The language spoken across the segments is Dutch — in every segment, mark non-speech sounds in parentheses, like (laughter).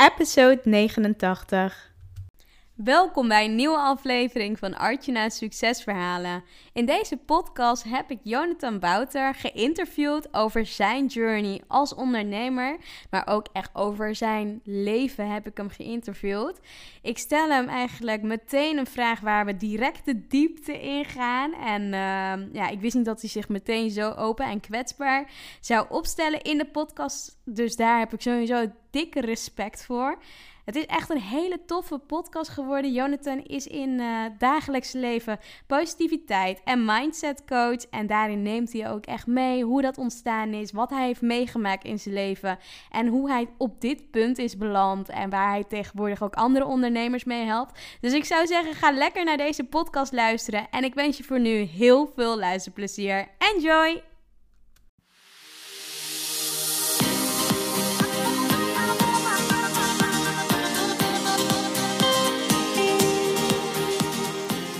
episode 89. Welkom bij een nieuwe aflevering van Artjana's Succesverhalen. In deze podcast heb ik Jonathan Bouter geïnterviewd over zijn journey als ondernemer, maar ook echt over zijn leven heb ik hem geïnterviewd. Ik stel hem eigenlijk meteen een vraag waar we direct de diepte in gaan. En uh, ja, ik wist niet dat hij zich meteen zo open en kwetsbaar zou opstellen in de podcast. Dus daar heb ik sowieso dikke respect voor. Het is echt een hele toffe podcast geworden. Jonathan is in uh, dagelijks leven positiviteit en mindset coach. En daarin neemt hij ook echt mee hoe dat ontstaan is, wat hij heeft meegemaakt in zijn leven en hoe hij op dit punt is beland en waar hij tegenwoordig ook andere ondernemers mee helpt. Dus ik zou zeggen, ga lekker naar deze podcast luisteren en ik wens je voor nu heel veel luisterplezier. Enjoy!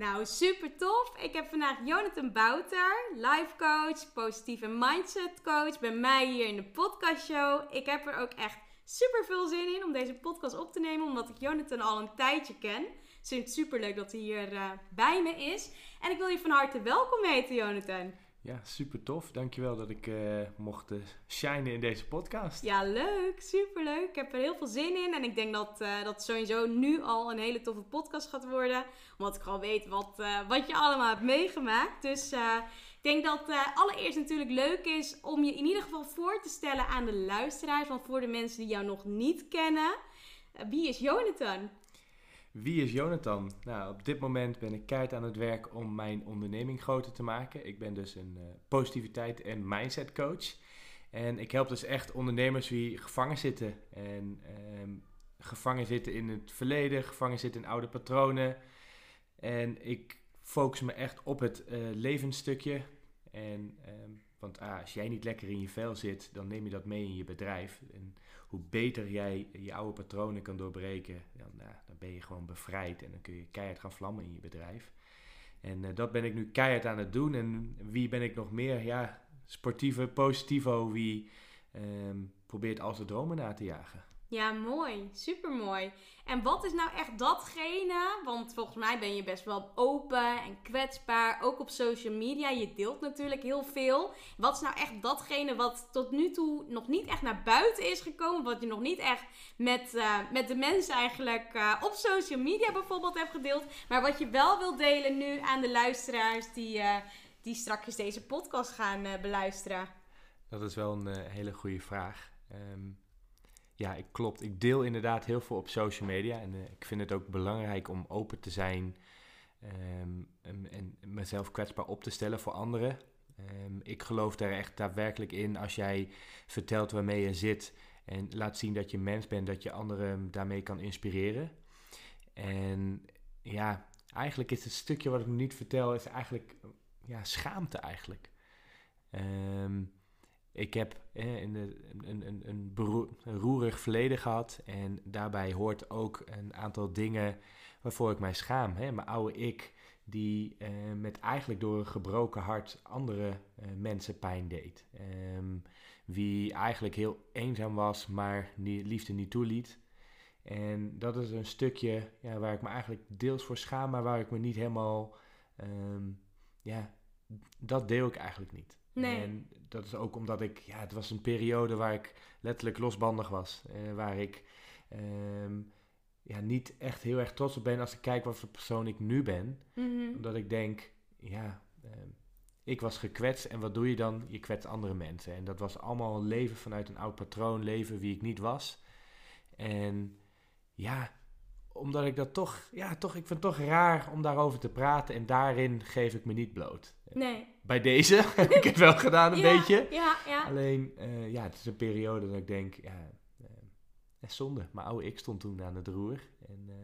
Nou, super tof. Ik heb vandaag Jonathan Bouter, life coach, positieve mindset coach, bij mij hier in de podcastshow. Ik heb er ook echt super veel zin in om deze podcast op te nemen, omdat ik Jonathan al een tijdje ken. Ik vind het super leuk dat hij hier uh, bij me is. En ik wil je van harte welkom heten, Jonathan. Ja, super tof. Dankjewel dat ik uh, mocht uh, shinen in deze podcast. Ja, leuk. Super leuk. Ik heb er heel veel zin in. En ik denk dat uh, dat sowieso nu al een hele toffe podcast gaat worden. Omdat ik al weet wat, wat je allemaal hebt meegemaakt. Dus ik denk dat allereerst natuurlijk leuk is om je in ieder geval voor te stellen aan de luisteraars. Want voor de mensen die jou nog niet kennen, wie is Jonathan? Wie is Jonathan? Nou, op dit moment ben ik keihard aan het werk om mijn onderneming groter te maken. Ik ben dus een uh, positiviteit- en mindset coach. En ik help dus echt ondernemers die gevangen zitten. En uh, gevangen zitten in het verleden, gevangen zitten in oude patronen. En ik focus me echt op het uh, levensstukje. En, um, want ah, als jij niet lekker in je vel zit, dan neem je dat mee in je bedrijf. En hoe beter jij je oude patronen kan doorbreken, dan, nou, dan ben je gewoon bevrijd en dan kun je keihard gaan vlammen in je bedrijf. En uh, dat ben ik nu keihard aan het doen. En wie ben ik nog meer? Ja, sportieve, positivo, wie um, probeert al zijn dromen na te jagen. Ja, mooi. Super mooi. En wat is nou echt datgene? Want volgens mij ben je best wel open en kwetsbaar. Ook op social media. Je deelt natuurlijk heel veel. Wat is nou echt datgene wat tot nu toe nog niet echt naar buiten is gekomen? Wat je nog niet echt met, uh, met de mensen eigenlijk uh, op social media bijvoorbeeld hebt gedeeld. Maar wat je wel wil delen nu aan de luisteraars die, uh, die straks deze podcast gaan beluisteren. Dat is wel een hele goede vraag. Um ja, ik, klopt. Ik deel inderdaad heel veel op social media. En uh, ik vind het ook belangrijk om open te zijn um, en, en, mezelf kwetsbaar op te stellen voor anderen. Um, ik geloof daar echt daadwerkelijk in als jij vertelt waarmee je zit en laat zien dat je mens bent, dat je anderen daarmee kan inspireren. En ja, eigenlijk is het stukje wat ik niet vertel, is eigenlijk ja, schaamte eigenlijk. Um, ik heb eh, de, een, een, een, een roerig verleden gehad. En daarbij hoort ook een aantal dingen waarvoor ik mij schaam. Hè? Mijn oude ik, die eh, met eigenlijk door een gebroken hart andere uh, mensen pijn deed. Um, wie eigenlijk heel eenzaam was, maar die liefde niet toeliet. En dat is een stukje ja, waar ik me eigenlijk deels voor schaam, maar waar ik me niet helemaal. Um, ja, dat deel ik eigenlijk niet. Nee. En dat is ook omdat ik, ja, het was een periode waar ik letterlijk losbandig was. Uh, waar ik um, ja, niet echt heel erg trots op ben als ik kijk wat voor persoon ik nu ben. Mm -hmm. Omdat ik denk, ja, um, ik was gekwetst en wat doe je dan? Je kwetst andere mensen. En dat was allemaal leven vanuit een oud patroon, leven wie ik niet was. En ja, omdat ik dat toch, ja, toch, ik vind het toch raar om daarover te praten. En daarin geef ik me niet bloot. Nee. Bij deze (laughs) heb ik het wel gedaan, een ja, beetje. Ja, ja. Alleen, uh, ja, het is een periode dat ik denk, ja, uh, zonde. Mijn oude ik stond toen aan het roer. En uh,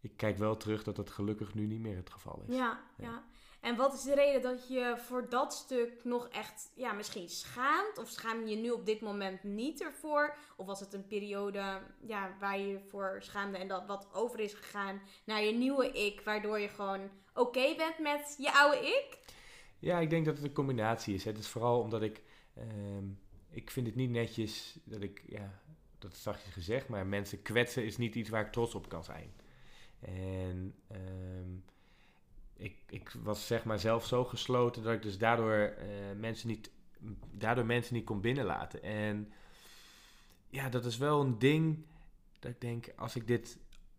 ik kijk wel terug dat dat gelukkig nu niet meer het geval is. Ja, ja. En wat is de reden dat je voor dat stuk nog echt, ja, misschien schaamt? Of schaam je nu op dit moment niet ervoor? Of was het een periode ja, waar je voor schaamde en dat wat over is gegaan naar je nieuwe ik, waardoor je gewoon oké bent met je oude ik? Ja, ik denk dat het een combinatie is. Het is vooral omdat ik, um, ik vind het niet netjes dat ik, ja, dat is zachtjes gezegd, maar mensen kwetsen is niet iets waar ik trots op kan zijn. En um, ik, ik was zeg maar zelf zo gesloten dat ik dus daardoor, uh, mensen, niet, daardoor mensen niet kon binnenlaten. En ja, dat is wel een ding dat ik denk, als ik dit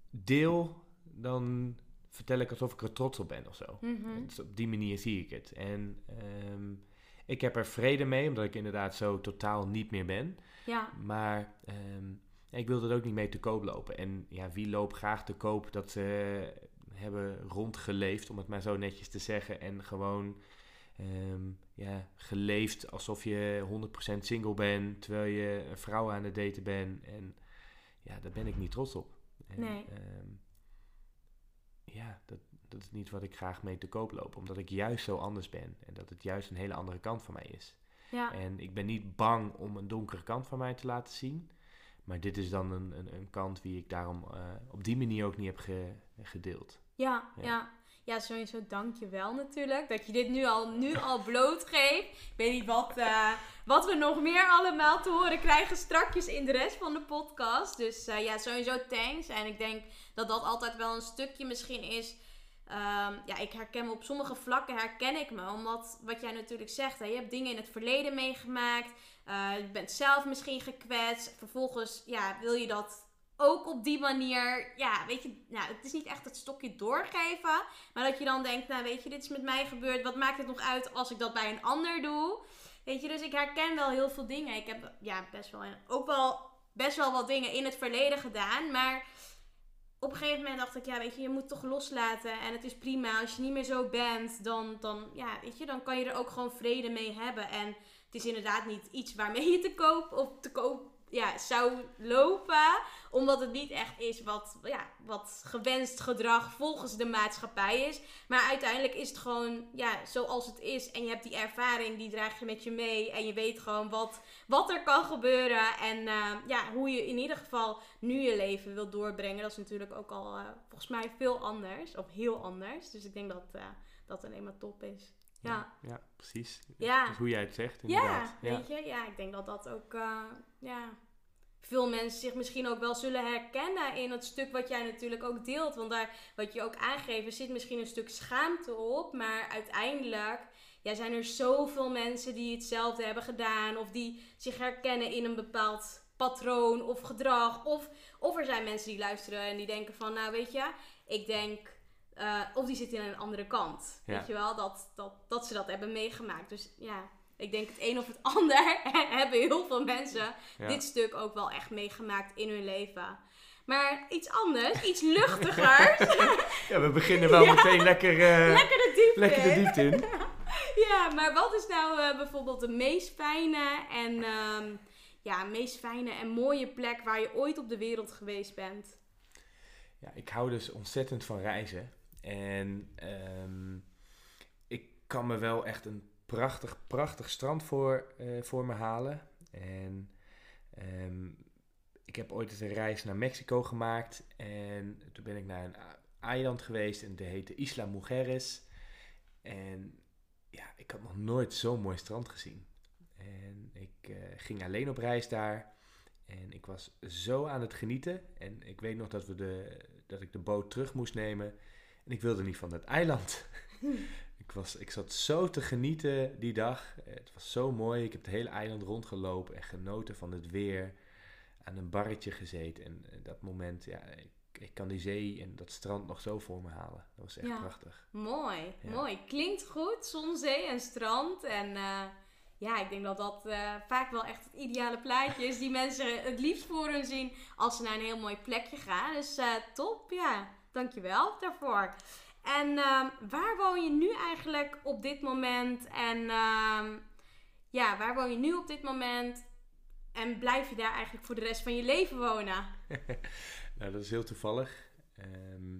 deel, dan vertel ik alsof ik er trots op ben of zo. Dus op die manier zie ik het. En um, ik heb er vrede mee, omdat ik inderdaad zo totaal niet meer ben. Ja. Maar um, ik wil er ook niet mee te koop lopen. En ja, wie loopt graag te koop dat ze hebben rondgeleefd, om het maar zo netjes te zeggen. En gewoon um, ja, geleefd alsof je 100% single bent, terwijl je een vrouw aan het daten bent. En ja, daar ben ik niet trots op. En, nee. Um, ja, dat, dat is niet wat ik graag mee te koop loop. Omdat ik juist zo anders ben. En dat het juist een hele andere kant van mij is. Ja. En ik ben niet bang om een donkere kant van mij te laten zien. Maar dit is dan een, een, een kant wie ik daarom uh, op die manier ook niet heb ge, gedeeld. Ja, ja, ja. Ja, sowieso dank je wel natuurlijk. Dat je dit nu al, nu al blootgeeft. Ik weet niet wat, uh, wat we nog meer allemaal te horen krijgen strakjes in de rest van de podcast. Dus uh, ja, sowieso thanks. En ik denk dat dat altijd wel een stukje misschien is. Um, ja, ik herken me op sommige vlakken herken ik me. Omdat wat jij natuurlijk zegt, hè, je hebt dingen in het verleden meegemaakt. Uh, je bent zelf misschien gekwetst. Vervolgens ja, wil je dat ook op die manier, ja, weet je, nou, het is niet echt het stokje doorgeven. Maar dat je dan denkt, nou, weet je, dit is met mij gebeurd. Wat maakt het nog uit als ik dat bij een ander doe? Weet je, dus ik herken wel heel veel dingen. Ik heb ja, best wel, ook wel best wel wat dingen in het verleden gedaan. Maar op een gegeven moment dacht ik, ja, weet je, je moet toch loslaten. En het is prima. Als je niet meer zo bent, dan, dan, ja, weet je, dan kan je er ook gewoon vrede mee hebben. En het is inderdaad niet iets waarmee je te koop of te koop ja, zou lopen. Omdat het niet echt is wat, ja, wat gewenst gedrag volgens de maatschappij is. Maar uiteindelijk is het gewoon ja, zoals het is. En je hebt die ervaring, die draag je met je mee. En je weet gewoon wat, wat er kan gebeuren. En uh, ja, hoe je in ieder geval nu je leven wilt doorbrengen. Dat is natuurlijk ook al uh, volgens mij veel anders. Of heel anders. Dus ik denk dat uh, dat alleen maar top is. Ja, ja, precies. Ja. Dus hoe jij het zegt, inderdaad. Ja, weet je, ja, ik denk dat dat ook, uh, ja, veel mensen zich misschien ook wel zullen herkennen in het stuk wat jij natuurlijk ook deelt. Want daar, wat je ook aangeeft, zit misschien een stuk schaamte op, maar uiteindelijk ja, zijn er zoveel mensen die hetzelfde hebben gedaan of die zich herkennen in een bepaald patroon of gedrag. Of, of er zijn mensen die luisteren en die denken van, nou weet je, ik denk uh, of die zitten in een andere kant. Ja. Weet je wel, dat, dat, dat ze dat hebben meegemaakt. Dus ja, ik denk het een of het (laughs) ander (laughs) hebben heel veel mensen Ja. dit stuk ook wel echt meegemaakt in hun leven. Maar iets anders, iets luchtiger. (laughs) Ja, we beginnen wel Ja. meteen lekker, eh, lekker de diepte. lekker de diepte in. Ja, maar wat is nou eh, bijvoorbeeld de meest fijne en ehm, ja, meest fijne en mooie plek waar je ooit op de wereld geweest bent? Ja, ik hou dus ontzettend van reizen. En ehm, ik kan me wel echt een prachtig, prachtig strand voor, eh, voor me halen. En ehm, ik heb ooit een reis naar Mexico gemaakt. En toen ben ik naar een eiland geweest en dat heette Isla Mujeres. En ja, ik had nog nooit zo'n mooi strand gezien. En ik eh, ging alleen op reis daar. En ik was zo aan het genieten. En ik weet nog dat, we de, dat ik de boot terug moest nemen. En ik wilde niet van dat eiland. (laughs) ik, was, ik zat zo te genieten die dag. Het was zo mooi. Ik heb het hele eiland rondgelopen en genoten van het weer. Aan een barretje gezeten. En eh, dat moment, ja, ik ik kan die zee en dat strand nog zo voor me halen. Dat was echt Ja. prachtig. Mooi, Ja. mooi. Klinkt goed, zon, zee en strand. En eh, ja, ik denk dat dat eh, vaak wel echt het ideale plaatje is die (laughs) mensen het liefst voor hun zien als ze naar een heel mooi plekje gaan. Dus eh, top, ja. Dankjewel daarvoor. En ehm, waar woon je nu eigenlijk op dit moment? En ehm, ja, waar woon je nu op dit moment? En blijf je daar eigenlijk voor de rest van je leven wonen? (laughs) Nou, dat is heel toevallig. Ehm,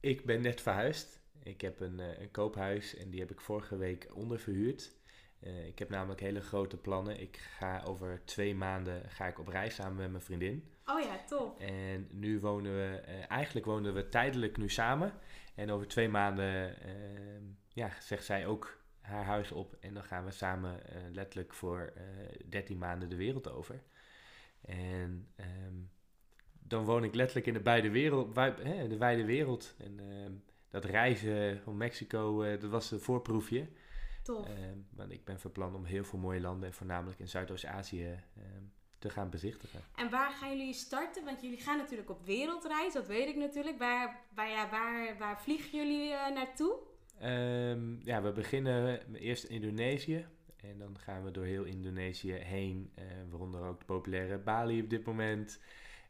ik ben net verhuisd. Ik heb een, eh, een koophuis en die heb ik vorige week onderverhuurd. Eh, ik heb namelijk hele grote plannen. Ik ga over twee maanden ga ik op reis samen met mijn vriendin. Oh ja, top. En nu wonen we, eh, eigenlijk wonen we tijdelijk nu samen. En over twee maanden ehm, ja, zegt zij ook haar huis op. En dan gaan we samen eh, letterlijk voor eh 13 maanden de wereld over. En ehm, dan woon ik letterlijk in de beide wereld, hè, de wijde wereld. En ehm, dat reizen van Mexico, eh, dat was een voorproefje. Tof. Want ik ben van plan om heel veel mooie landen, en voornamelijk in Zuidoost-Azië, te gaan bezichtigen. En waar gaan jullie starten? Want jullie gaan natuurlijk op wereldreis, dat weet ik natuurlijk. Waar, waar, ja, waar, waar vliegen jullie eh, naartoe? Ehm, ja, we beginnen eerst in Indonesië. En dan gaan we door heel Indonesië heen. eh, waaronder ook de populaire Bali op dit moment.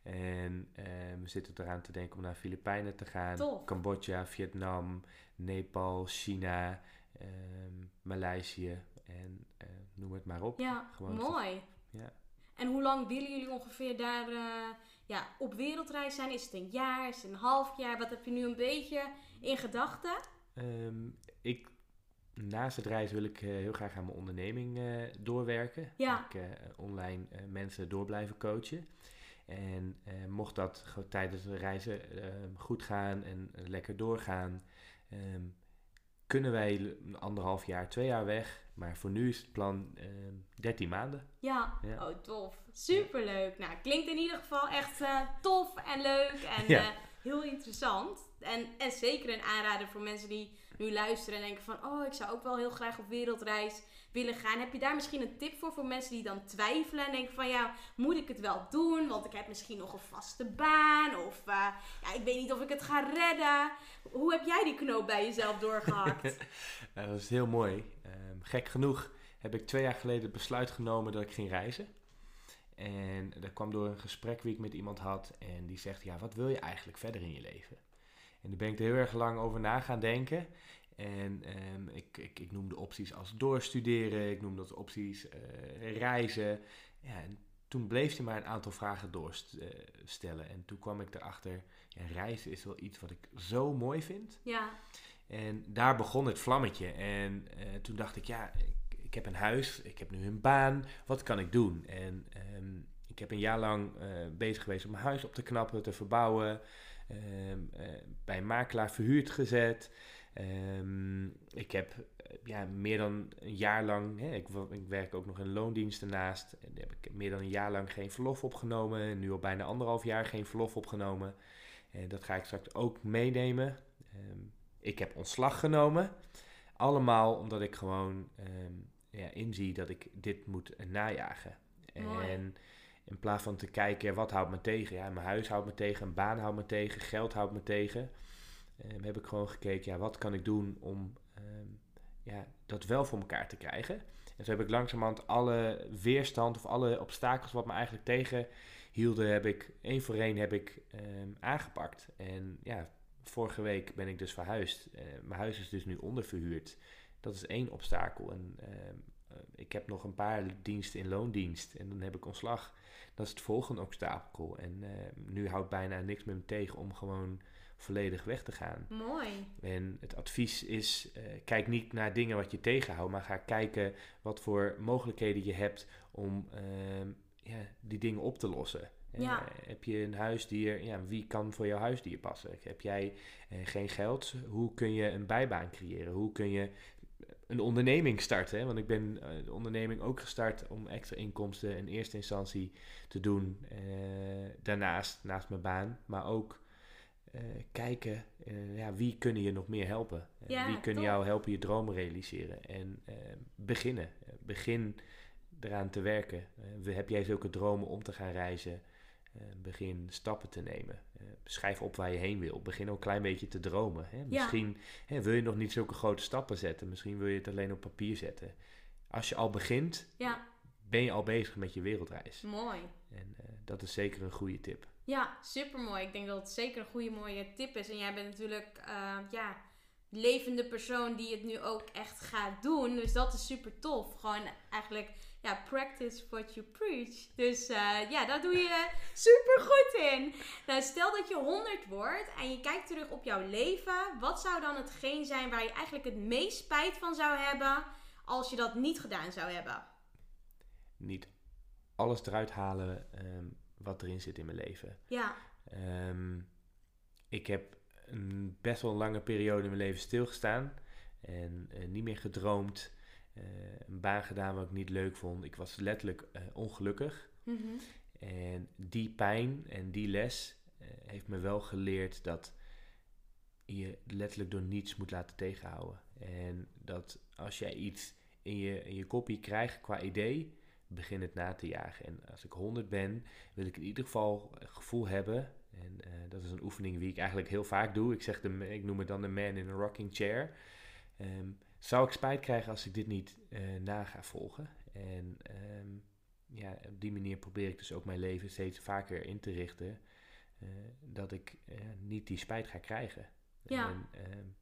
En ehm, we zitten eraan te denken om naar Filipijnen te gaan. Tof. Cambodja, Vietnam, Nepal, China, ehm, Maleisië en eh, noem het maar op. Ja, Gewoon mooi. Ja. En hoe lang willen jullie ongeveer daar eh, ja, op wereldreis zijn? Is het een jaar? Is het een half jaar? Wat heb je nu een beetje in gedachten? Ehm, ik, naast het reizen wil ik eh, heel graag aan mijn onderneming eh, doorwerken. Ja. Ik online mensen door blijven coachen. En mocht dat tijdens de reizen ehm, goed gaan en lekker doorgaan, ehm, kunnen wij een anderhalf jaar, twee jaar weg. Maar voor nu is het plan ehm 13 maanden. Ja, Ja. oh tof. Superleuk. Nou, klinkt in ieder geval echt eh, tof en leuk en Ja. eh, heel interessant. En, en zeker een aanrader voor mensen die nu luisteren en denken van... Oh, ik zou ook wel heel graag op wereldreis willen gaan. Heb je daar misschien een tip voor voor mensen die dan twijfelen en denken van... Ja, moet ik het wel doen? Want ik heb misschien nog een vaste baan of eh, ja, ik weet niet of ik het ga redden. Hoe heb jij die knoop bij jezelf doorgehakt? (laughs) Dat is heel mooi. Ehm, gek genoeg heb ik twee jaar geleden het besluit genomen dat ik ging reizen. En dat kwam door een gesprek wie ik met iemand had. En die zegt, ja, wat wil je eigenlijk verder in je leven? En daar ben ik er heel erg lang over na gaan denken. En ehm, ik, ik, ik noemde opties als doorstuderen. Ik noemde dat opties eh, reizen. Ja, en toen bleef hij maar een aantal vragen doorstellen. en toen kwam ik erachter, ja, reizen is wel iets wat ik zo mooi vind. ja, En daar begon het vlammetje. En eh, toen dacht ik, ja, ik, ik heb een huis, ik heb nu een baan, wat kan ik doen? En ehm, ik heb een jaar lang eh, bezig geweest om mijn huis op te knappen, te verbouwen. Ehm, eh, bij een makelaar verhuurd gezet. Ehm, ik heb ja, meer dan een jaar lang, hè, ik, ik werk ook nog in loondienst daarnaast. En heb ik meer dan een jaar lang geen verlof opgenomen. En nu al bijna anderhalf jaar geen verlof opgenomen. En dat ga ik straks ook meenemen. Ik heb ontslag genomen. Allemaal omdat ik gewoon ehm, ja, inzie dat ik dit moet najagen. Mooi. En in plaats van te kijken, wat houdt me tegen? Ja, mijn huis houdt me tegen, een baan houdt me tegen, geld houdt me tegen. ehm, heb ik gewoon gekeken, ja, wat kan ik doen om ehm, ja, dat wel voor elkaar te krijgen? En zo heb ik langzamerhand alle weerstand of alle obstakels wat me eigenlijk tegenhielden, heb ik één voor één heb ik aangepakt. En ja, vorige week ben ik dus verhuisd. Eh, mijn huis is dus nu onderverhuurd. Dat is één obstakel. En eh, ik heb nog een paar diensten in loondienst. En dan heb ik ontslag. Dat is het volgende obstakel. En ehm, nu houdt bijna niks meer me tegen om gewoon volledig weg te gaan. mooi. En het advies is, eh, kijk niet naar dingen wat je tegenhoudt, maar ga kijken wat voor mogelijkheden je hebt om ja, die dingen op te lossen. Eh, Ja. heb je een huisdier, ja, wie kan voor jouw huisdier passen? Heb jij eh, geen geld, hoe kun je een bijbaan creëren? Hoe kun je een onderneming starten? Hè? Want ik ben eh, de onderneming ook gestart om extra inkomsten in eerste instantie te doen. eh, daarnaast, naast mijn baan, maar ook eh, kijken, eh, ja, wie kunnen je nog meer helpen? Ja, wie kunnen jou helpen je dromen realiseren? En eh, beginnen. Begin eraan te werken. We- heb jij zulke dromen om te gaan reizen? Begin stappen te nemen. schrijf op waar je heen wil. Begin ook een klein beetje te dromen. Hè? Misschien hè, wil je nog niet zulke grote stappen zetten. Misschien wil je het alleen op papier zetten. Als je al begint, ja. ben je al bezig met je wereldreis. Mooi. En dat is zeker een goede tip. Ja, super mooi. Ik denk dat het zeker een goede mooie tip is. En jij bent natuurlijk ja, levende persoon die het nu ook echt gaat doen. Dus dat is super tof. Gewoon eigenlijk, ja, practice what you preach. Dus uh, ja, daar doe je (laughs) super goed in. Nou, stel dat je 100 wordt en je kijkt terug op jouw leven. Wat zou dan hetgeen zijn waar je eigenlijk het meest spijt van zou hebben als je dat niet gedaan zou hebben? Niet alles eruit halen um, wat erin zit in mijn leven. Ja. Um, ik heb een best wel lange periode in mijn leven stilgestaan. En uh, niet meer gedroomd. Uh, een baan gedaan wat ik niet leuk vond. Ik was letterlijk uh, ongelukkig. Mm -hmm. En die pijn en die les heeft me wel geleerd dat je letterlijk door niets moet laten tegenhouden. En dat als jij iets in je, in je kopie krijgt qua idee, begin het na te jagen. En als ik 100 ben, wil ik in ieder geval het gevoel hebben en uh, dat is een oefening die ik eigenlijk heel vaak doe. Ik, zeg de, ik noem het dan de man in a rocking chair. Um, zou ik spijt krijgen als ik dit niet uh, na ga volgen? En um, ja, op die manier probeer ik dus ook mijn leven steeds vaker in te richten. Uh, dat ik niet die spijt ga krijgen. Ja. En, um,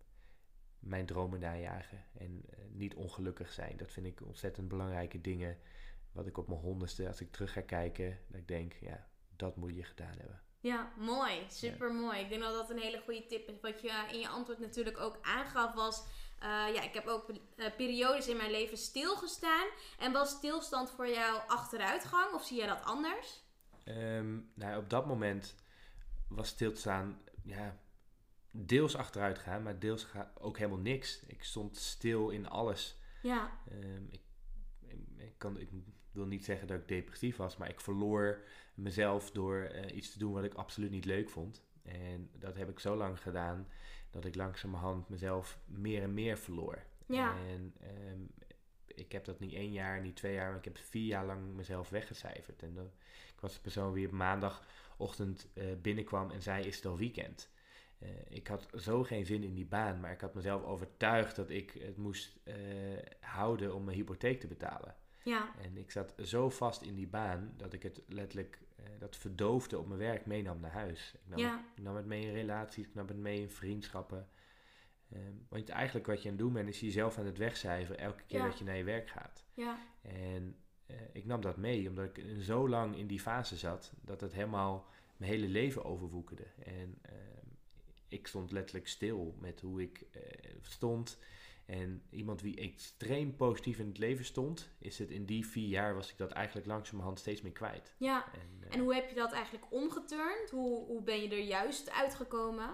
mijn dromen najagen en niet ongelukkig zijn. Dat vind ik ontzettend belangrijke dingen. Wat ik op mijn honderdste, als ik terug ga kijken, dat ik denk, ja, dat moet je gedaan hebben. Ja, mooi. Super mooi. Ik denk dat dat een hele goede tip is. Wat je in je antwoord natuurlijk ook aangaf was... Uh, ja, ik heb ook uh, periodes in mijn leven stilgestaan. En was stilstand voor jou achteruitgang? Of zie jij dat anders? Um, nou, op dat moment was stilstaan... Ja, deels achteruit gaan, maar deels ook helemaal niks. Ik stond stil in alles. Ja. Um, ik, ik, kan, ik wil niet zeggen dat ik depressief was, maar ik verloor mezelf door uh, iets te doen wat ik absoluut niet leuk vond. En dat heb ik zo lang gedaan dat ik langzamerhand mezelf meer en meer verloor. Ja. En um, ik heb dat niet één jaar, niet twee jaar, maar ik heb vier jaar lang mezelf weggecijferd. En dat, ik was de persoon die op maandagochtend uh, binnenkwam en zei: Is het al weekend? Uh, ik had zo geen zin in die baan, maar ik had mezelf overtuigd dat ik het moest houden om mijn hypotheek te betalen. Ja. En ik zat zo vast in die baan dat ik het letterlijk, dat verdoofde op mijn werk meenam naar huis. Ik nam, ja. het, nam het mee in relaties, ik nam het mee in vriendschappen. Um, want eigenlijk wat je aan het doen bent, is jezelf aan het wegcijferen elke keer Ja. dat je naar je werk gaat. Ja. En uh, ik nam dat mee, omdat ik zo lang in die fase zat, dat het helemaal mijn hele leven overwoekerde. En uh, ik stond letterlijk stil met hoe ik uh, stond. En iemand wie extreem positief in het leven stond, is het in die vier jaar was ik dat eigenlijk langzamerhand steeds meer kwijt. Ja. En, uh, En hoe heb je dat eigenlijk omgeturnd? Hoe, hoe ben je er juist uitgekomen?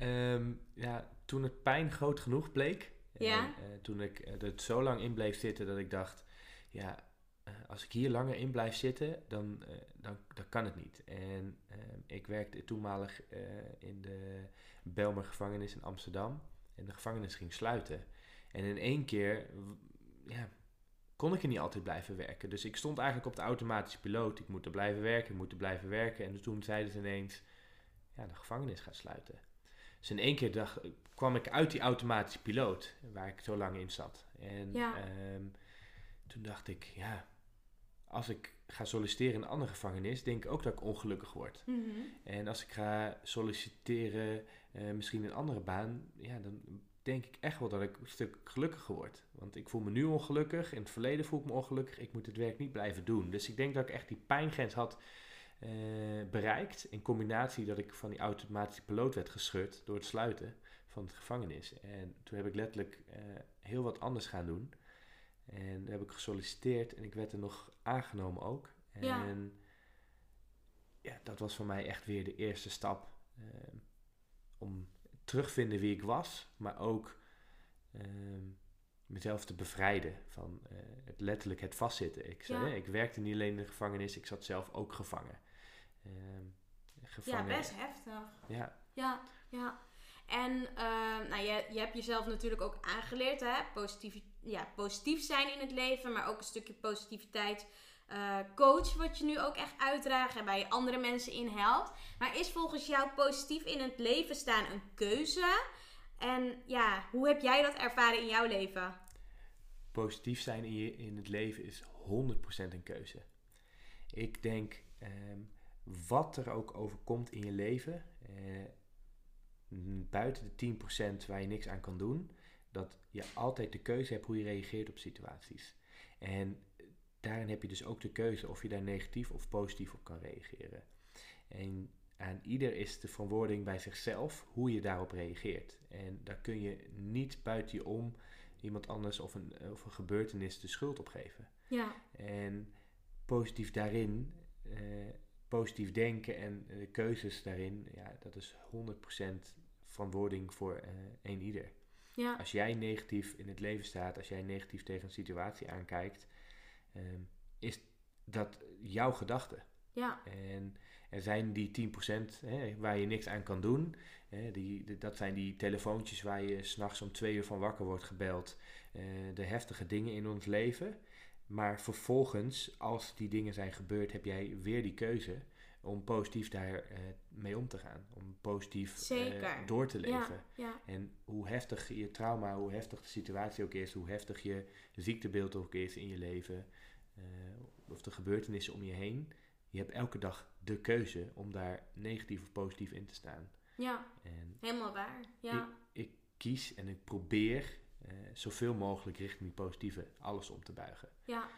um, ja, toen het pijn groot genoeg bleek, Ja. en, uh, toen ik er het zo lang in bleef zitten dat ik dacht, ja, uh, als ik hier langer in blijf zitten, dan, uh, dan, dan kan het niet. En ehm, ik werkte toenmalig in de Belmer gevangenis in Amsterdam en de gevangenis ging sluiten. En in één keer ja, kon ik er niet altijd blijven werken. Dus ik stond eigenlijk op de automatische piloot. Ik moet er blijven werken, ik moet er blijven werken. En toen zeiden ze ineens, ja, de gevangenis gaat sluiten. Dus in één keer dacht, kwam ik uit die automatische piloot, waar ik zo lang in zat. En Ja. um, toen dacht ik, ja, als ik ga solliciteren in een andere gevangenis, denk ik ook dat ik ongelukkig word. Mhm. En als ik ga solliciteren, uh, misschien een andere baan, ja, dan denk ik echt wel dat ik een stuk gelukkiger word. Want ik voel me nu ongelukkig, in het verleden voel ik me ongelukkig, ik moet het werk niet blijven doen. Dus ik denk dat ik echt die pijngrens had uh, bereikt, in combinatie dat ik van die automatische piloot werd gescheurd door het sluiten van het gevangenis. En toen heb ik letterlijk uh, heel wat anders gaan doen. En daar heb ik gesolliciteerd en ik werd er nog aangenomen ook. En Ja. ja, dat was voor mij echt weer de eerste stap uh, om terugvinden wie ik was, maar ook uh, mezelf te bevrijden van uh, het letterlijk het vastzitten. Ik, zei, Ja. ik werkte niet alleen in de gevangenis, ik zat zelf ook gevangen. Uh, Ja, best heftig. Ja. Ja, ja. En uh, nou, je, je hebt jezelf natuurlijk ook aangeleerd, hè? Positief, ja, positief zijn in het leven, maar ook een stukje positiviteit uh, coach, wat je nu ook echt uitdraagt en waar je andere mensen in helpt. Maar is volgens jou positief in het leven staan een keuze? En ja, hoe heb jij dat ervaren in jouw leven? Positief zijn in, in het leven is 100% een keuze. Ik denk, um, wat er ook overkomt in je leven, uh, buiten de 10% waar je niks aan kan doen, dat je altijd de keuze hebt hoe je reageert op situaties. En daarin heb je dus ook de keuze of je daar negatief of positief op kan reageren. En aan ieder is de verantwoording bij zichzelf hoe je daarop reageert. En daar kun je niet buiten je om iemand anders of een, of een gebeurtenis de schuld op geven. Ja. En positief daarin, uh, positief denken en de keuzes daarin, ja, dat is 100% verantwoording voor uh, een ieder. Ja. Als jij negatief in het leven staat, als jij negatief tegen een situatie aankijkt, um, is dat jouw gedachte. Ja. En er zijn die 10% hè, waar je niks aan kan doen. Hè, die, dat zijn die telefoontjes waar je s'nachts om twee uur van wakker wordt gebeld. Uh, de heftige dingen in ons leven. Maar vervolgens, als die dingen zijn gebeurd, heb jij weer die keuze om positief daar uh, mee om te gaan. Om positief uh, door te leven. Ja, ja. En hoe heftig je trauma, hoe heftig de situatie ook is, hoe heftig je ziektebeeld ook is in je leven, of de gebeurtenissen om je heen. Je hebt elke dag de keuze om daar negatief of positief in te staan. Ja, en helemaal waar. Ja. Ik, ik kies en ik probeer zoveel mogelijk richting die positieve alles om te buigen. Ja.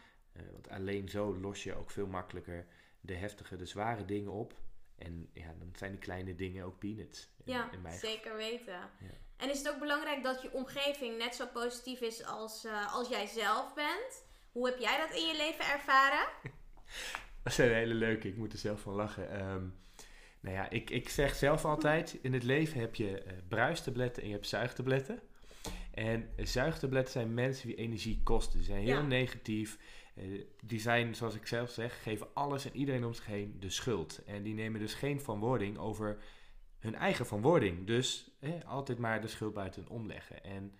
want alleen zo los je ook veel makkelijker de heftige, de zware dingen op. En ja, dan zijn die kleine dingen ook peanuts. In, ja, in zeker weten. Ja. En is het ook belangrijk dat je omgeving net zo positief is als, uh, als jij zelf bent? Hoe heb jij dat in je leven ervaren? (laughs) dat is een hele leuke. Ik moet er zelf van lachen. Um, nou ja, ik, ik zeg zelf altijd: in het leven heb je uh, bruistabletten en je hebt zuigtabletten. En zuigtabletten zijn mensen die energie kosten. Die zijn heel ja. negatief. Uh, die zijn, zoals ik zelf zeg, geven alles en iedereen om zich heen de schuld. En die nemen dus geen verantwoording over hun eigen verantwoording. Dus eh, altijd maar de schuld buiten omleggen. En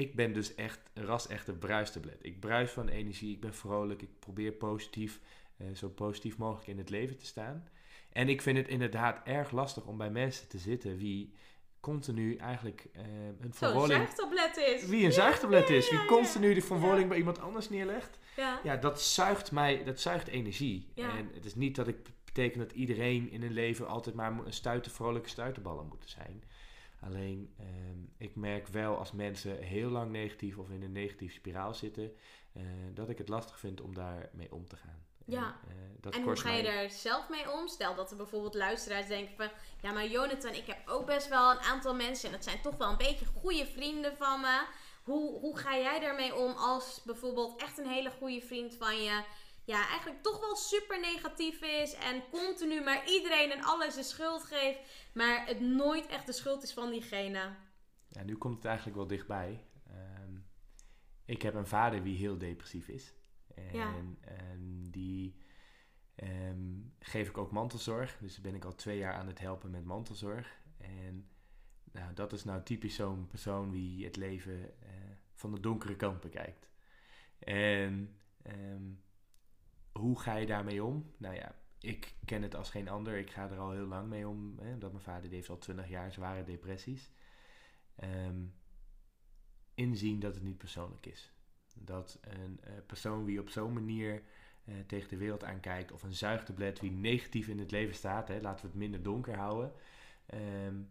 ik ben dus echt een ras-echte bruistablet. Ik bruis van energie, ik ben vrolijk, ik probeer positief, uh, zo positief mogelijk in het leven te staan. En ik vind het inderdaad erg lastig om bij mensen te zitten wie continu eigenlijk uh, een verwoording... zuigtablet is. Wie een zuigtablet is. Wie continu de verwoording bij iemand anders neerlegt. Ja. ja, dat zuigt mij, dat zuigt energie. En het is niet dat ik betekent dat iedereen in een leven altijd maar een stuiter, vrolijke stuiterballen moeten zijn. Alleen, um, ik merk wel als mensen heel lang negatief of in een negatieve spiraal zitten, uh, dat ik het lastig vind om daarmee om te gaan. Ja, en, uh, dat en hoe ga je mij... er zelf mee om? Stel dat er bijvoorbeeld luisteraars denken van... Ja, maar Jonathan, ik heb ook best wel een aantal mensen... en dat zijn toch wel een beetje goede vrienden van me. Hoe, hoe ga jij daarmee om als bijvoorbeeld echt een hele goede vriend van je... Ja, eigenlijk toch wel super negatief is en continu maar iedereen en alles de schuld geeft... maar het nooit echt de schuld is van diegene. Ja, nu komt het eigenlijk wel dichtbij. Um, ik heb een vader die heel depressief is... En, ja. en die um, geef ik ook mantelzorg. Dus ben ik al twee jaar aan het helpen met mantelzorg. En nou, dat is nou typisch zo'n persoon die het leven uh, van de donkere kant bekijkt. En um, hoe ga je daarmee om? Nou ja, ik ken het als geen ander. Ik ga er al heel lang mee om. Hè, omdat mijn vader heeft al twintig jaar zware depressies. Um, inzien dat het niet persoonlijk is. Dat een uh, persoon die op zo'n manier uh, tegen de wereld aankijkt, of een zuigtablet wie negatief in het leven staat, hè, laten we het minder donker houden, um,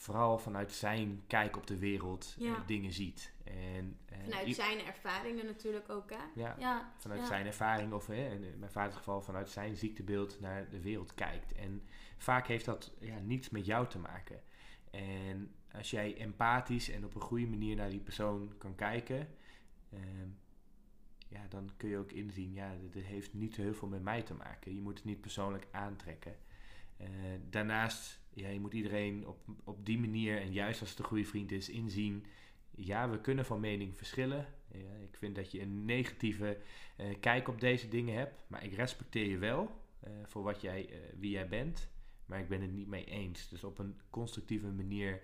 vooral vanuit zijn kijk op de wereld ja. uh, dingen ziet. En, vanuit zijn ervaringen natuurlijk ook, hè? Ja, ja. vanuit ja. zijn ervaring, of hè, in mijn vaders geval vanuit zijn ziektebeeld naar de wereld kijkt. En vaak heeft dat ja, niets met jou te maken. En als jij empathisch en op een goede manier naar die persoon kan kijken, Um, ja, dan kun je ook inzien, ja, dit heeft niet heel veel met mij te maken. Je moet het niet persoonlijk aantrekken. Uh, daarnaast, ja, je moet iedereen op, op die manier, en juist als het een goede vriend is, inzien. Ja, we kunnen van mening verschillen. Ja, ik vind dat je een negatieve uh, kijk op deze dingen hebt, maar ik respecteer je wel uh, voor wat jij, wie jij bent. Maar ik ben het niet mee eens. Dus op een constructieve manier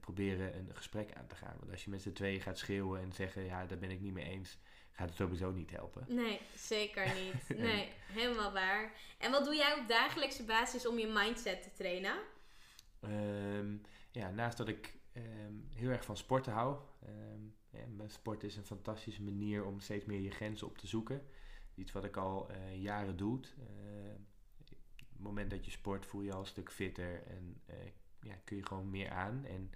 proberen een gesprek aan te gaan. Want als je met z'n tweeën gaat schreeuwen en zeggen, ja, daar ben ik niet mee eens, gaat het sowieso niet helpen. Nee, zeker niet. (laughs) Nee, helemaal waar. En wat doe jij op dagelijkse basis om je mindset te trainen? Ehm, ja, naast dat ik ehm, heel erg van sporten hou. Um, ja, sport is een fantastische manier om steeds meer je grenzen op te zoeken. Iets wat ik al uh, jaren doe. Uh, op het moment dat je sport voel je al een stuk fitter en uh, ja, kun je gewoon meer aan. En,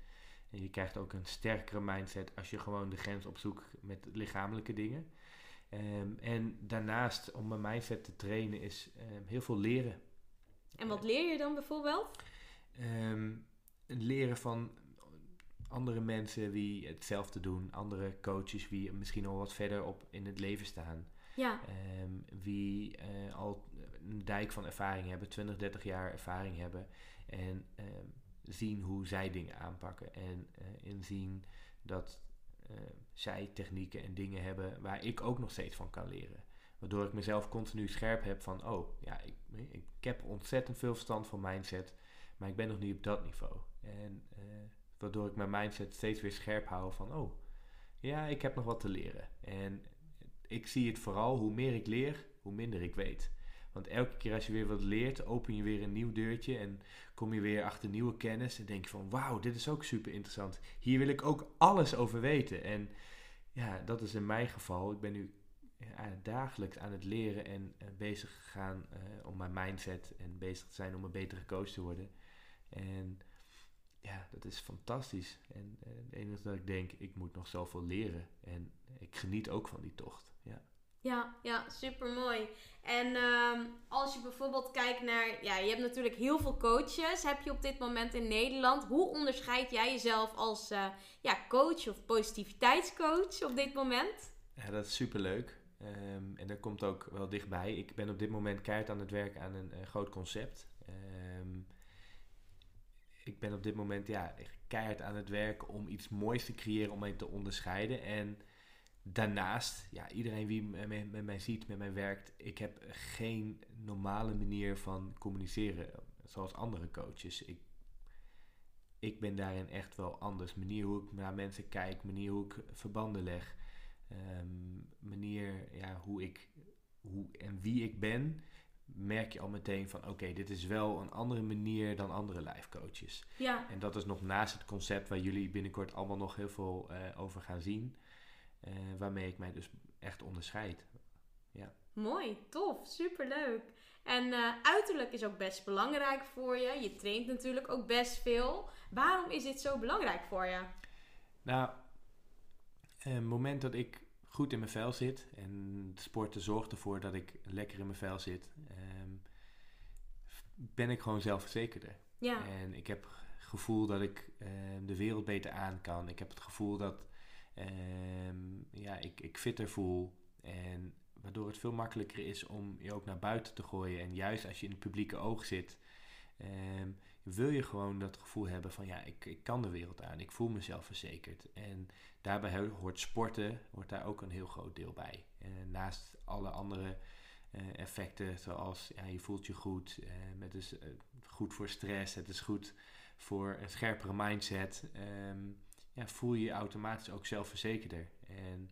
en, je krijgt ook een sterkere mindset als je gewoon de grens opzoekt met lichamelijke dingen. En daarnaast, om mijn mindset te trainen, is heel veel leren. En wat leer je dan bijvoorbeeld? Um, leren van andere mensen die hetzelfde doen, andere coaches die misschien al wat verder op in het leven staan. Ja. Um, wie uh, al een dijk van ervaring hebben, 20, 30 jaar ervaring hebben. En um, zien hoe zij dingen aanpakken. En uh, inzien dat uh, zij technieken en dingen hebben waar ik ook nog steeds van kan leren. Waardoor ik mezelf continu scherp heb van, oh ja, ik, ik heb ontzettend veel verstand van mindset, maar ik ben nog niet op dat niveau. En waardoor ik mijn mindset steeds weer scherp hou van, oh ja, ik heb nog wat te leren. En ik zie het vooral, hoe meer ik leer, hoe minder ik weet. Want elke keer als je weer wat leert, open je weer een nieuw deurtje en kom je weer achter nieuwe kennis en denk je van wauw, dit is ook super interessant. Hier wil ik ook alles over weten. En ja, dat is in mijn geval. Ik ben nu dagelijks aan het leren en uh, bezig gegaan uh, om mijn mindset en bezig te zijn om een betere coach te worden. En ja, dat is fantastisch. En uh, het enige dat ik denk, ik moet nog zoveel leren. En ik geniet ook van die tocht. Ja. Ja, ja, super mooi. En um, als je bijvoorbeeld kijkt naar, ja, je hebt natuurlijk heel veel coaches, heb je op dit moment in Nederland. Hoe onderscheid jij jezelf als uh, ja, coach of positiviteitscoach op dit moment? Ja, dat is super leuk. Um, en dat komt ook wel dichtbij. Ik ben op dit moment keihard aan het werken aan een, een groot concept. Um, ik ben op dit moment ja, keihard aan het werken om iets moois te creëren om mij te onderscheiden. En daarnaast, ja, iedereen wie met, met mij ziet, met mij werkt, ik heb geen normale manier van communiceren zoals andere coaches. Ik, ik ben daarin echt wel anders. Manier hoe ik naar mensen kijk, manier hoe ik verbanden leg, um, manier ja, hoe ik hoe en wie ik ben, merk je al meteen van oké, dit is wel een andere manier dan andere life coaches. Ja. En dat is nog naast het concept waar jullie binnenkort allemaal nog heel veel uh, over gaan zien. Uh, waarmee ik mij dus echt onderscheid. Ja. Mooi, tof, superleuk. En uh, uiterlijk is ook best belangrijk voor je. Je traint natuurlijk ook best veel. Waarom is dit zo belangrijk voor je? Nou, het moment dat ik goed in mijn vel zit en sporten zorgt ervoor dat ik lekker in mijn vel zit, um, ben ik gewoon zelfverzekerder. Ja. En ik heb het gevoel dat ik um, de wereld beter aan kan. Ik heb het gevoel dat um, ja, ik, ik fitter voel. En waardoor het veel makkelijker is om je ook naar buiten te gooien. En juist als je in het publieke oog zit, wil je gewoon dat gevoel hebben van ja, ik, ik kan de wereld aan. Ik voel mezelf verzekerd. En daarbij hoort sporten, hoort daar ook een heel groot deel bij. En naast alle andere uh, effecten, zoals ja, je voelt je goed, uh, het is goed voor stress, het is goed voor een scherpere mindset. Um, ja, voel je je automatisch ook zelfverzekerder. En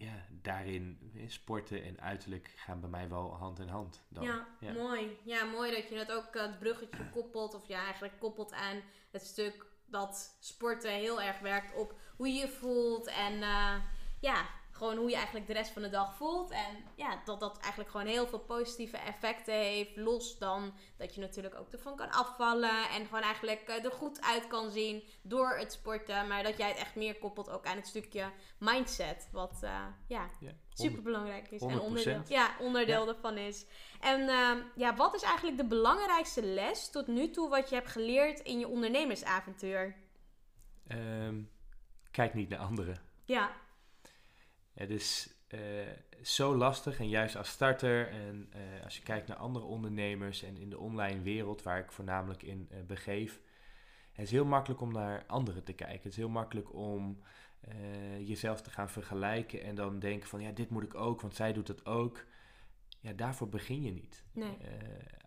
ja, daarin sporten en uiterlijk gaan bij mij wel hand in hand. Dan. Ja, ja, mooi. Ja, mooi dat je dat ook het bruggetje koppelt, of ja, eigenlijk koppelt aan het stuk dat sporten heel erg werkt op hoe je je voelt en uh, ja, gewoon hoe je eigenlijk de rest van de dag voelt. En ja, dat dat eigenlijk gewoon heel veel positieve effecten heeft. Los dan dat je natuurlijk ook ervan kan afvallen. En gewoon eigenlijk uh, er goed uit kan zien door het sporten. Maar dat jij het echt meer koppelt ook aan het stukje mindset. Wat uh, ja, ja super belangrijk is. 100%. En onderdeel, ja, onderdeel ja. ervan is. En uh, ja, wat is eigenlijk de belangrijkste les tot nu toe wat je hebt geleerd in je ondernemersavontuur? Um, kijk niet naar anderen. Ja. Het is uh, zo lastig en juist als starter en uh, als je kijkt naar andere ondernemers en in de online wereld waar ik voornamelijk in uh, begeef, het is heel makkelijk om naar anderen te kijken. Het is heel makkelijk om jezelf te gaan vergelijken en dan denken van ja, dit moet ik ook, want zij doet het ook. Ja, daarvoor begin je niet. Nee.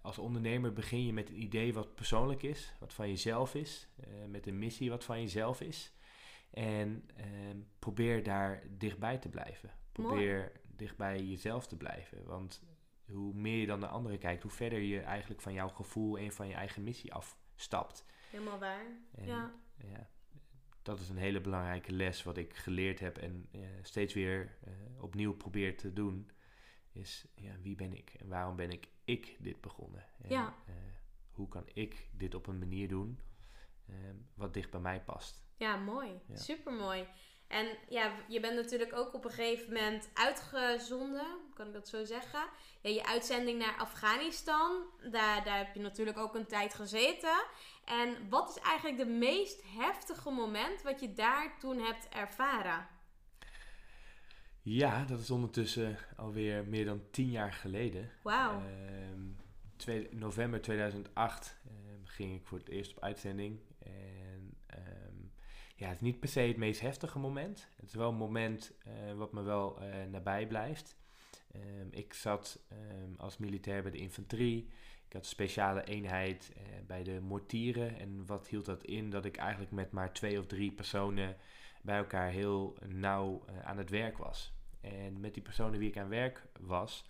als ondernemer begin je met een idee wat persoonlijk is, wat van jezelf is, met een missie wat van jezelf is. En eh, probeer daar dichtbij te blijven. Probeer dicht bij jezelf te blijven. Want hoe meer je dan naar anderen kijkt, hoe verder je eigenlijk van jouw gevoel en van je eigen missie afstapt. Helemaal waar. ja. ja. Dat is een hele belangrijke les wat ik geleerd heb en uh, steeds weer uh, opnieuw probeer te doen. Is ja, wie ben ik en waarom ben ik ik dit begonnen? En, ja. Uh, hoe kan ik dit op een manier doen wat dicht bij mij past? Ja, mooi. Ja. Super mooi. En ja, je bent natuurlijk ook op een gegeven moment uitgezonden, kan ik dat zo zeggen? Ja, je uitzending naar Afghanistan, daar, daar heb je natuurlijk ook een tijd gezeten. En wat is eigenlijk de meest heftige moment wat je daar toen hebt ervaren? Ja, dat is ondertussen alweer meer dan tien jaar geleden. Wauw. Uh, november 2008 uh, ehm, ging ik voor het eerst op uitzending. En ja, het is niet per se het meest heftige moment. Het is wel een moment uh, wat me wel uh, nabij blijft. Um, ik zat um, als militair bij de infanterie. Ik had een speciale eenheid uh, bij de mortieren. En wat hield dat in? Dat ik eigenlijk met maar twee of drie personen bij elkaar heel nauw aan het werk was. En met die personen wie ik aan werk was,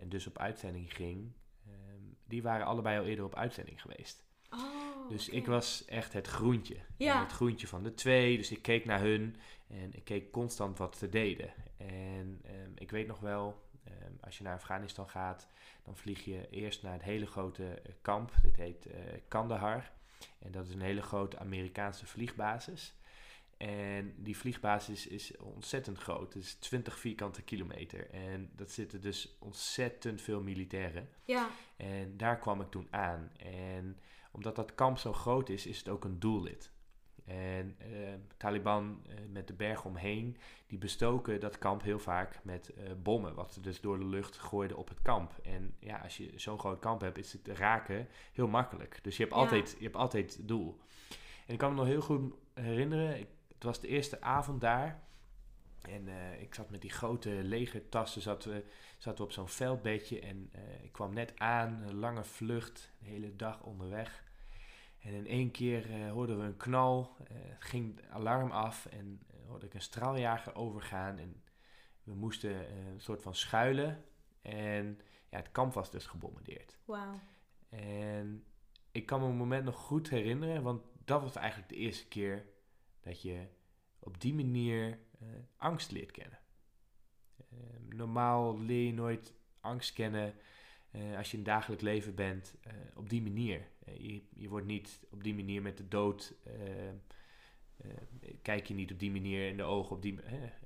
en dus op uitzending ging, um, die waren allebei al eerder op uitzending geweest. Oh, dus ik was echt het groentje. Ja. Het groentje van de twee. Dus ik keek naar hun en ik keek constant wat ze deden. En um, ik weet nog wel, um, als je naar Afghanistan gaat, dan vlieg je eerst naar het hele grote uh, kamp. Dit heet uh, Kandahar. En dat is een hele grote Amerikaanse vliegbasis. En die vliegbasis is ontzettend groot. Het is 20 vierkante kilometer. En dat zitten dus ontzettend veel militairen. Ja. En daar kwam ik toen aan. En omdat dat kamp zo groot is, is het ook een doelwit. En uh, Taliban uh, met de berg omheen, die bestoken dat kamp heel vaak met uh, bommen, wat ze dus door de lucht gooiden op het kamp. En ja, als je zo'n groot kamp hebt, is het raken heel makkelijk. Dus je hebt, Ja. altijd, je hebt altijd doel. En ik kan me nog heel goed herinneren, ik, het was de eerste avond daar. En eh, ik zat met die grote legertassen, zaten we, zaten we op zo'n veldbedje. En eh, ik kwam net aan, een lange vlucht, de hele dag onderweg. En in één keer eh, hoorden we een knal, eh, ging het alarm af en eh, hoorde ik een straaljager overgaan. En we moesten een soort van schuilen. En ja, het kamp was dus gebombardeerd. Wauw. En ik kan me een moment nog goed herinneren, want dat was eigenlijk de eerste keer dat je op die manier angst leert kennen. Eh, normaal leer je nooit angst kennen eh, als je in het dagelijk leven bent eh, op die manier. Eh, je, je wordt niet op die manier met de dood. kijk je niet op die manier in de ogen. Op die,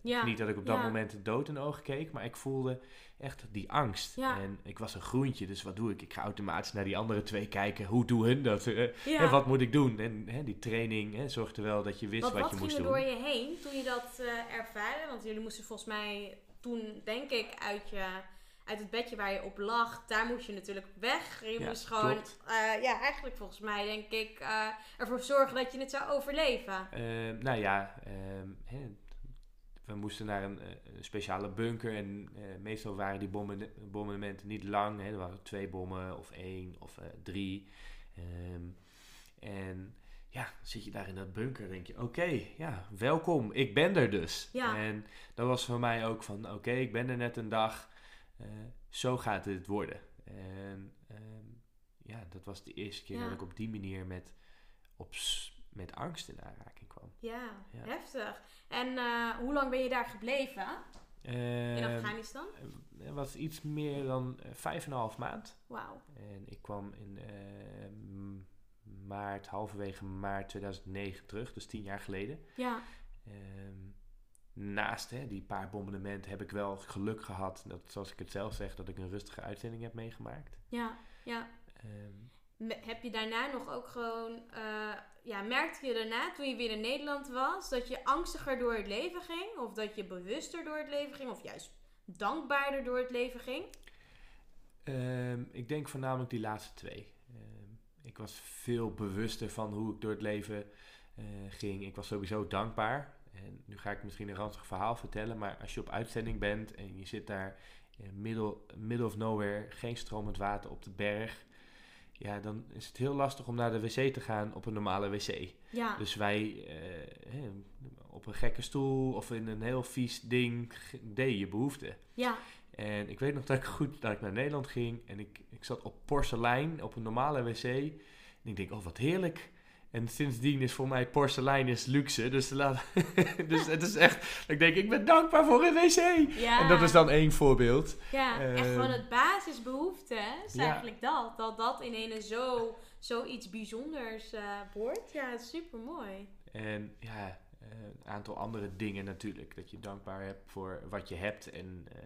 Ja. Niet dat ik op dat ja. moment de dood in de ogen keek, maar ik voelde echt die angst. Ja. En ik was een groentje, dus wat doe ik? Ik ga automatisch naar die andere twee kijken. Hoe doen hun dat? En wat moet ik doen? En die training zorgde wel dat je wist wat wat, wat je ging moest er doen. door je heen toen je dat ervaarde? Want jullie moesten volgens mij toen, denk ik, uit, je, uit het bedje waar je op lag, daar moest je natuurlijk weg. Je Ja, moest gewoon, eh, ja, eigenlijk volgens mij, denk ik, eh, ervoor zorgen dat je het zou overleven. Eh, nou ja, ehm, we moesten naar een, eh, speciale bunker en meestal waren die bommen, bombardementen niet lang. Hè. Er waren twee bommen of één of drie. Ehm, en ja, zit je daar in dat bunker en denk je, oké, ja, welkom, ik ben er dus. Ja. En dat was voor mij ook van, oké, ik ben er net een dag, zo gaat het worden. En ehm, ja, dat was de eerste keer Ja. dat ik op die manier met, op, met angst in aanraking kwam. Ja, Ja. heftig. En eh, hoe lang ben je daar gebleven in Ehm, Afghanistan? Het was iets meer dan eh, vijf en een half maand. Wauw. En ik kwam in eh, maart, halverwege maart 2009 terug, dus tien jaar geleden. Ja, Ehm, naast hè, die paar bombardementen heb ik wel geluk gehad, dat, zoals ik het zelf zeg, dat ik een rustige uitzending heb meegemaakt. ja, ja. Ehm, Heb je daarna nog ook gewoon, eh, ja, merkte je daarna toen je weer in Nederland was, dat je angstiger door het leven ging? Of dat je bewuster door het leven ging? Of juist dankbaarder door het leven ging? Ehm, ik denk voornamelijk die laatste twee. Ehm, ik was veel bewuster van hoe ik door het leven eh, ging. Ik was sowieso dankbaar. En nu ga ik misschien een ranzig verhaal vertellen, maar als je op uitzending bent en je zit daar in middle, middle of nowhere, geen stromend water op de berg. ja, dan is het heel lastig om naar de wc te gaan op een normale wc. Ja. Dus wij eh, op een gekke stoel of in een heel vies ding deed je behoefte. ja. En ik weet nog dat ik goed dat ik naar Nederland ging en ik, ik zat op porselein op een normale wc. En ik denk, oh wat heerlijk. En sindsdien is voor mij porselein is luxe. Dus, laat, (laughs) dus het is echt, ik denk, ik ben dankbaar voor een wc. ja. En dat is dan één voorbeeld. Ja, echt Ehm, gewoon het basisbehoefte, hè? is ja. eigenlijk dat. Dat dat in ene zo, zoiets bijzonders eh, wordt. Ja, super mooi. En ja, eh, een aantal andere dingen natuurlijk. Dat je dankbaar hebt voor wat je hebt. En eh,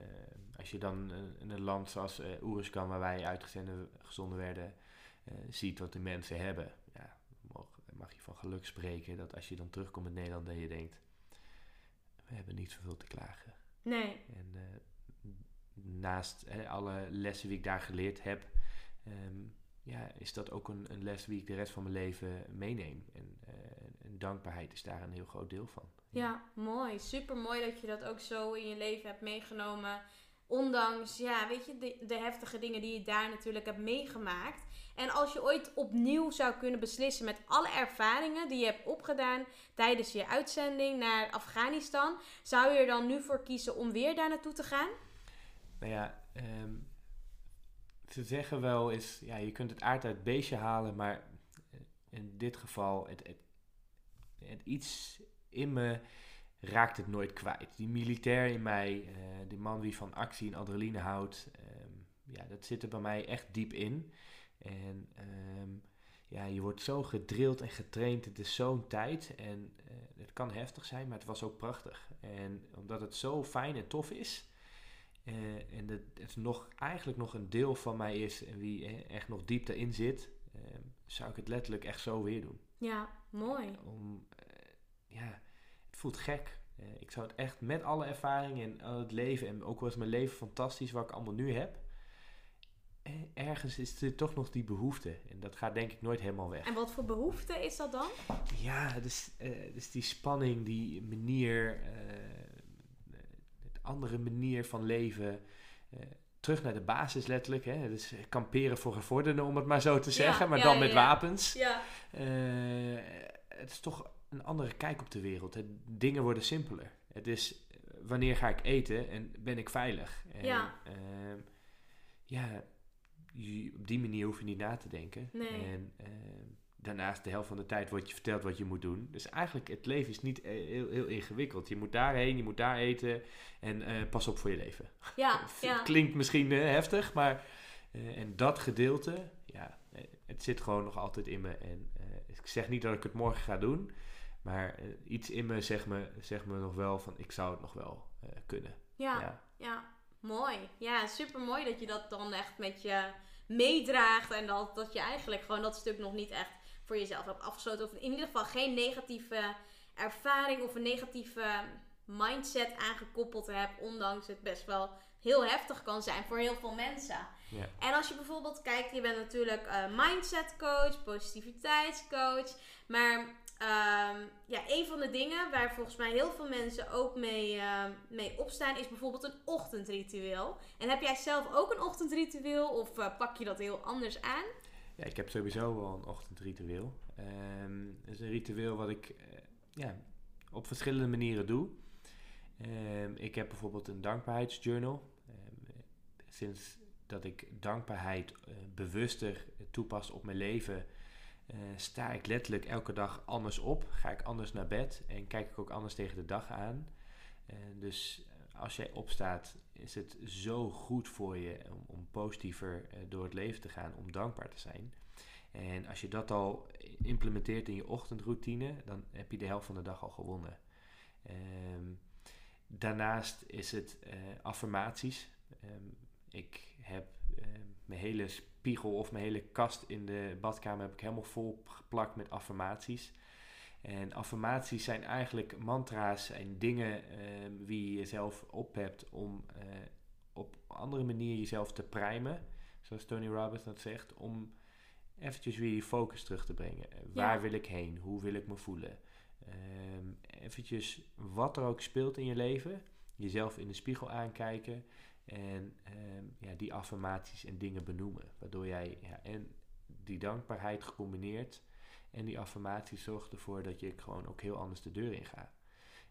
als je dan eh, in een land zoals eh Oeruzkan, waar wij uitgezonden gezonden werden, eh, ziet wat de mensen hebben. Ja, mag, je van geluk spreken dat als je dan terugkomt in Nederland, dat je denkt, we hebben niet zoveel te klagen. Nee, En eh, naast hè, alle lessen die ik daar geleerd heb, ehm, ja, is dat ook een, een les die ik de rest van mijn leven meeneem. En, eh, en dankbaarheid is daar een heel groot deel van. ja, mooi. Super mooi dat je dat ook zo in je leven hebt meegenomen. Ondanks, ja, weet je, de, heftige dingen die je daar natuurlijk hebt meegemaakt. En als je ooit opnieuw zou kunnen beslissen met alle ervaringen die je hebt opgedaan tijdens je uitzending naar Afghanistan, zou je er dan nu voor kiezen om weer daar naartoe te gaan? Nou ja, ehm, ze zeggen wel is, ja, je kunt het aard uit het beestje halen, maar eh, in dit geval, het, het, het iets in me raakt het nooit kwijt. Die militair in mij, eh, die man die van actie en adrenaline houdt, ehm, ja, dat zit er bij mij echt diep in. En ehm, ja, je wordt zo gedrild en getraind. Het is zo'n tijd en eh, het kan heftig zijn, maar het was ook prachtig. En omdat het zo fijn en tof is, eh, en dat het nog, eigenlijk nog een deel van mij is en wie echt nog diep daarin zit, eh, zou ik het letterlijk echt zo weer doen. Ja, mooi. Om, ja, het voelt gek. Eh, ik zou het echt met alle ervaringen en al het leven, en ook was mijn leven fantastisch wat ik allemaal nu heb, eh, ergens is er toch nog die behoefte. En dat gaat denk ik nooit helemaal weg. En wat voor behoefte is dat dan? Ja, dus, eh, dus die spanning, die manier, het andere manier van leven. terug naar de basis letterlijk. Hè? Dus kamperen voor gevorderden, om het maar zo te zeggen. maar ja, dan met ja. wapens. Ja. Het is toch een andere kijk op de wereld. Dingen worden simpeler. Het is, wanneer ga ik eten en ben ik veilig? En, Ja. ehm, ja, je- op die manier hoef je niet na te denken. Nee. En ehm, daarnaast de helft van de tijd wordt je verteld wat je moet doen. Dus eigenlijk, het leven is niet eh, heel, heel ingewikkeld. Je moet daarheen, je moet daar eten en eh, pas op voor je leven. Ja, (laughs) ja. Klinkt misschien eh, heftig, maar en dat gedeelte, ja, het zit gewoon nog altijd in me. En ik zeg niet dat ik het morgen ga doen, maar eh, iets in me zegt me, zegt me nog wel van ik zou het nog wel eh, kunnen. Ja, Ja. ja. mooi. Ja, super mooi dat je dat dan echt met je meedraagt. En dat, dat je eigenlijk gewoon dat stuk nog niet echt voor jezelf hebt afgesloten. Of in ieder geval geen negatieve ervaring of een negatieve mindset aangekoppeld hebt. Ondanks het best wel heel heftig kan zijn voor heel veel mensen. Ja. En als je bijvoorbeeld kijkt, je bent natuurlijk eh, mindset coach, positiviteitscoach. Maar ehm, ja, een van de dingen waar volgens mij heel veel mensen ook mee, ehm, mee opstaan, is bijvoorbeeld een ochtendritueel. En heb jij zelf ook een ochtendritueel of eh, pak je dat heel anders aan? Ja, ik heb sowieso wel een ochtendritueel. Ehm het is een ritueel wat ik eh, ja, op verschillende manieren doe. Ik heb bijvoorbeeld een dankbaarheidsjournal. Sinds dat ik dankbaarheid eh, bewuster toepas op mijn leven, eh, sta ik letterlijk elke dag anders op. Ga ik anders naar bed en kijk ik ook anders tegen de dag aan. Eh, dus eh, als jij opstaat, is het zo goed voor je om, om positiever door het leven te gaan, om dankbaar te zijn. En als je dat al implementeert in je ochtendroutine, dan heb je de helft van de dag al gewonnen. Ehm, daarnaast is het affirmaties. Ehm, ik heb eh, mijn hele spiegel of mijn hele kast in de badkamer heb ik helemaal vol geplakt met affirmaties. En affirmaties zijn eigenlijk mantra's en dingen ehm, wie je jezelf op hebt om eh, op andere manier jezelf te primen. Zoals Tony Robbins dat zegt. Om eventjes weer je focus terug te brengen. Eh, Waar wil ik heen? Hoe wil ik me voelen? Ehm eventjes wat er ook speelt in je leven. Jezelf in de spiegel aankijken. En ehm, ja, die affirmaties en dingen benoemen. Waardoor jij ja, en die dankbaarheid gecombineerd en die affirmatie zorgt ervoor dat je gewoon ook heel anders de deur in gaat.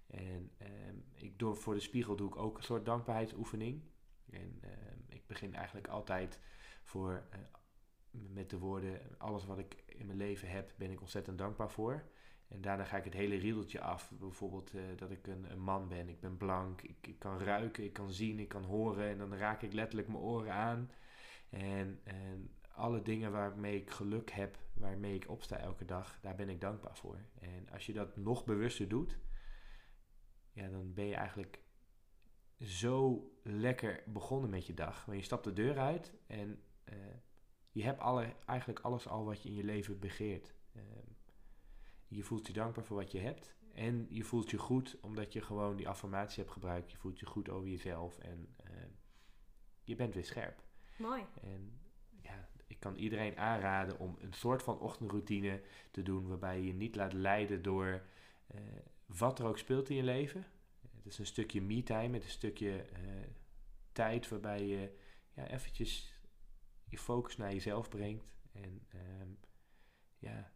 En ehm, ik door, voor de spiegel doe ik ook een soort dankbaarheidsoefening. En ehm, ik begin eigenlijk altijd voor, eh, met de woorden: alles wat ik in mijn leven heb, ben ik ontzettend dankbaar voor. En daarna ga ik het hele riedeltje af. Bijvoorbeeld eh, dat ik een, een, man ben, ik ben blank, ik, kan ruiken, ik kan zien, ik kan horen. En dan raak ik letterlijk mijn oren aan. En, en alle dingen waarmee ik geluk heb, waarmee ik opsta elke dag, daar ben ik dankbaar voor. En als je dat nog bewuster doet, ja, dan ben je eigenlijk zo lekker begonnen met je dag. Want je stapt de deur uit en uh, je hebt alle, eigenlijk alles al wat je in je leven begeert. Uh, je voelt je dankbaar voor wat je hebt. En je voelt je goed omdat je gewoon die affirmatie hebt gebruikt. Je voelt je goed over jezelf en uh, je bent weer scherp. Mooi. En ja, ik kan iedereen aanraden om een soort van ochtendroutine te doen waarbij je je niet laat leiden door uh, wat er ook speelt in je leven. Het is een stukje me-time, het is een stukje uh, tijd waarbij je ja, eventjes je focus naar jezelf brengt. En um, ja,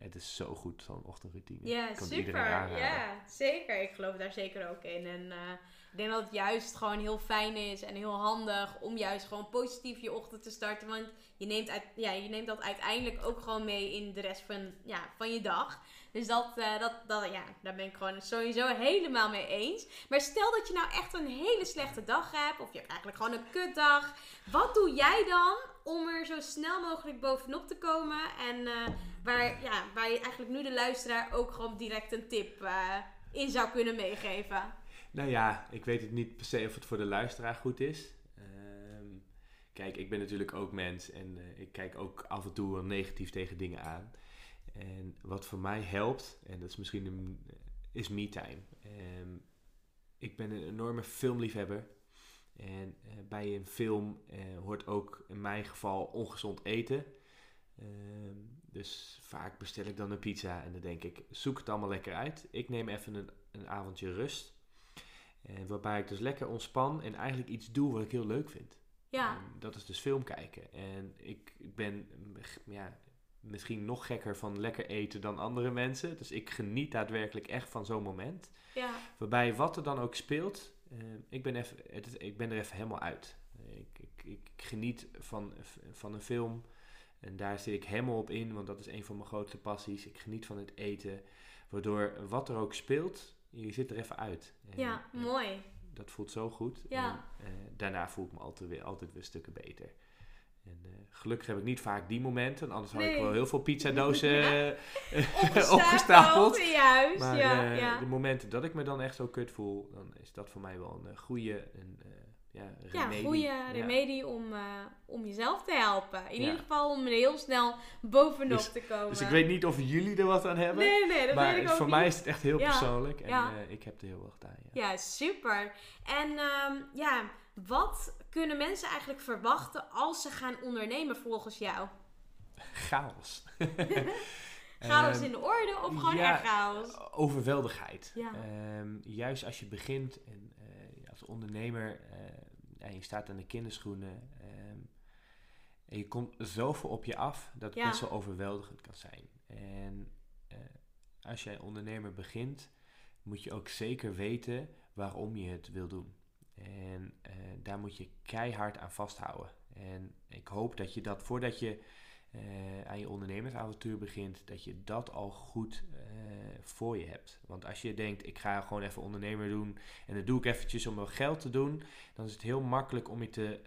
het is zo goed, zo'n ochtendroutine. Ja, super. Ja, zeker. Ik geloof daar zeker ook in. En uh, ik denk dat het juist gewoon heel fijn is en heel handig om juist gewoon positief je ochtend te starten. Want je neemt, uit, ja, je neemt dat uiteindelijk ook gewoon mee in de rest van, ja, van je dag. Dus dat, uh, dat, dat, ja, daar ben ik gewoon sowieso helemaal mee eens. Maar stel dat je nou echt een hele slechte dag hebt, of je hebt eigenlijk gewoon een kutdag. Wat doe jij dan om er zo snel mogelijk bovenop te komen? En uh, waar, ja, waar je eigenlijk nu de luisteraar ook gewoon direct een tip uh, in zou kunnen meegeven. Nou ja, ik weet het niet per se of het voor de luisteraar goed is. Uh, kijk, ik ben natuurlijk ook mens en uh, ik kijk ook af en toe wel negatief tegen dingen aan. En wat voor mij helpt, en dat is misschien is me-time. Um, ik ben een enorme filmliefhebber. En uh, bij een film hoort ook in mijn geval ongezond eten. Um, dus vaak bestel ik dan een pizza en dan denk ik, zoek het allemaal lekker uit. Ik neem even een, een avondje rust. En waarbij ik dus lekker ontspan en eigenlijk iets doe wat ik heel leuk vind. Ja. En dat is dus film kijken. En ik, ik ben ja, misschien nog gekker van lekker eten dan andere mensen. Dus ik geniet daadwerkelijk echt van zo'n moment. Ja. Waarbij wat er dan ook speelt, ik, ben even, het, ik ben er even helemaal uit. Ik, ik, ik geniet van, van een film. En daar zit ik helemaal op in, want dat is een van mijn grootste passies. Ik geniet van het eten. Waardoor wat er ook speelt, je zit er even uit. En, ja, mooi. Dat voelt zo goed. Ja. En, uh, daarna voel ik me altijd weer, altijd weer stukken beter. En uh, gelukkig heb ik niet vaak die momenten, anders nee. had ik wel heel veel pizzadozen ja. uh, (laughs) (laughs) opgestapeld. Juist, maar ja, ja. de momenten dat ik me dan echt zo kut voel, dan is dat voor mij wel een goede een, ja, remedie. Ja, goede remedie om, om jezelf te helpen. In ieder geval om er heel snel bovenop dus, te komen. Dus ik weet niet of jullie er wat aan hebben. Nee, nee, dat maar weet ik ook voor niet. mij is het echt heel persoonlijk. En ik heb er heel veel gedaan. Ja, super. En um, ja, wat kunnen mensen eigenlijk verwachten als ze gaan ondernemen volgens jou? Chaos. (laughs) chaos um, in de orde of gewoon ja, echt chaos? Overweldigheid. Ja. Um, juist als je begint en uh, als ondernemer en je staat aan de kinderschoenen um, en je komt zoveel op je af dat het ja. best wel overweldigend kan zijn. En uh, als jij ondernemer begint, moet je ook zeker weten waarom je het wil doen. En uh, daar moet je keihard aan vasthouden. En ik hoop dat je dat voordat je uh, aan je ondernemersavontuur begint, dat je dat al goed uh, voor je hebt. Want als je denkt, ik ga gewoon even ondernemer doen en dat doe ik eventjes om mijn geld te doen, dan is het heel makkelijk om je te,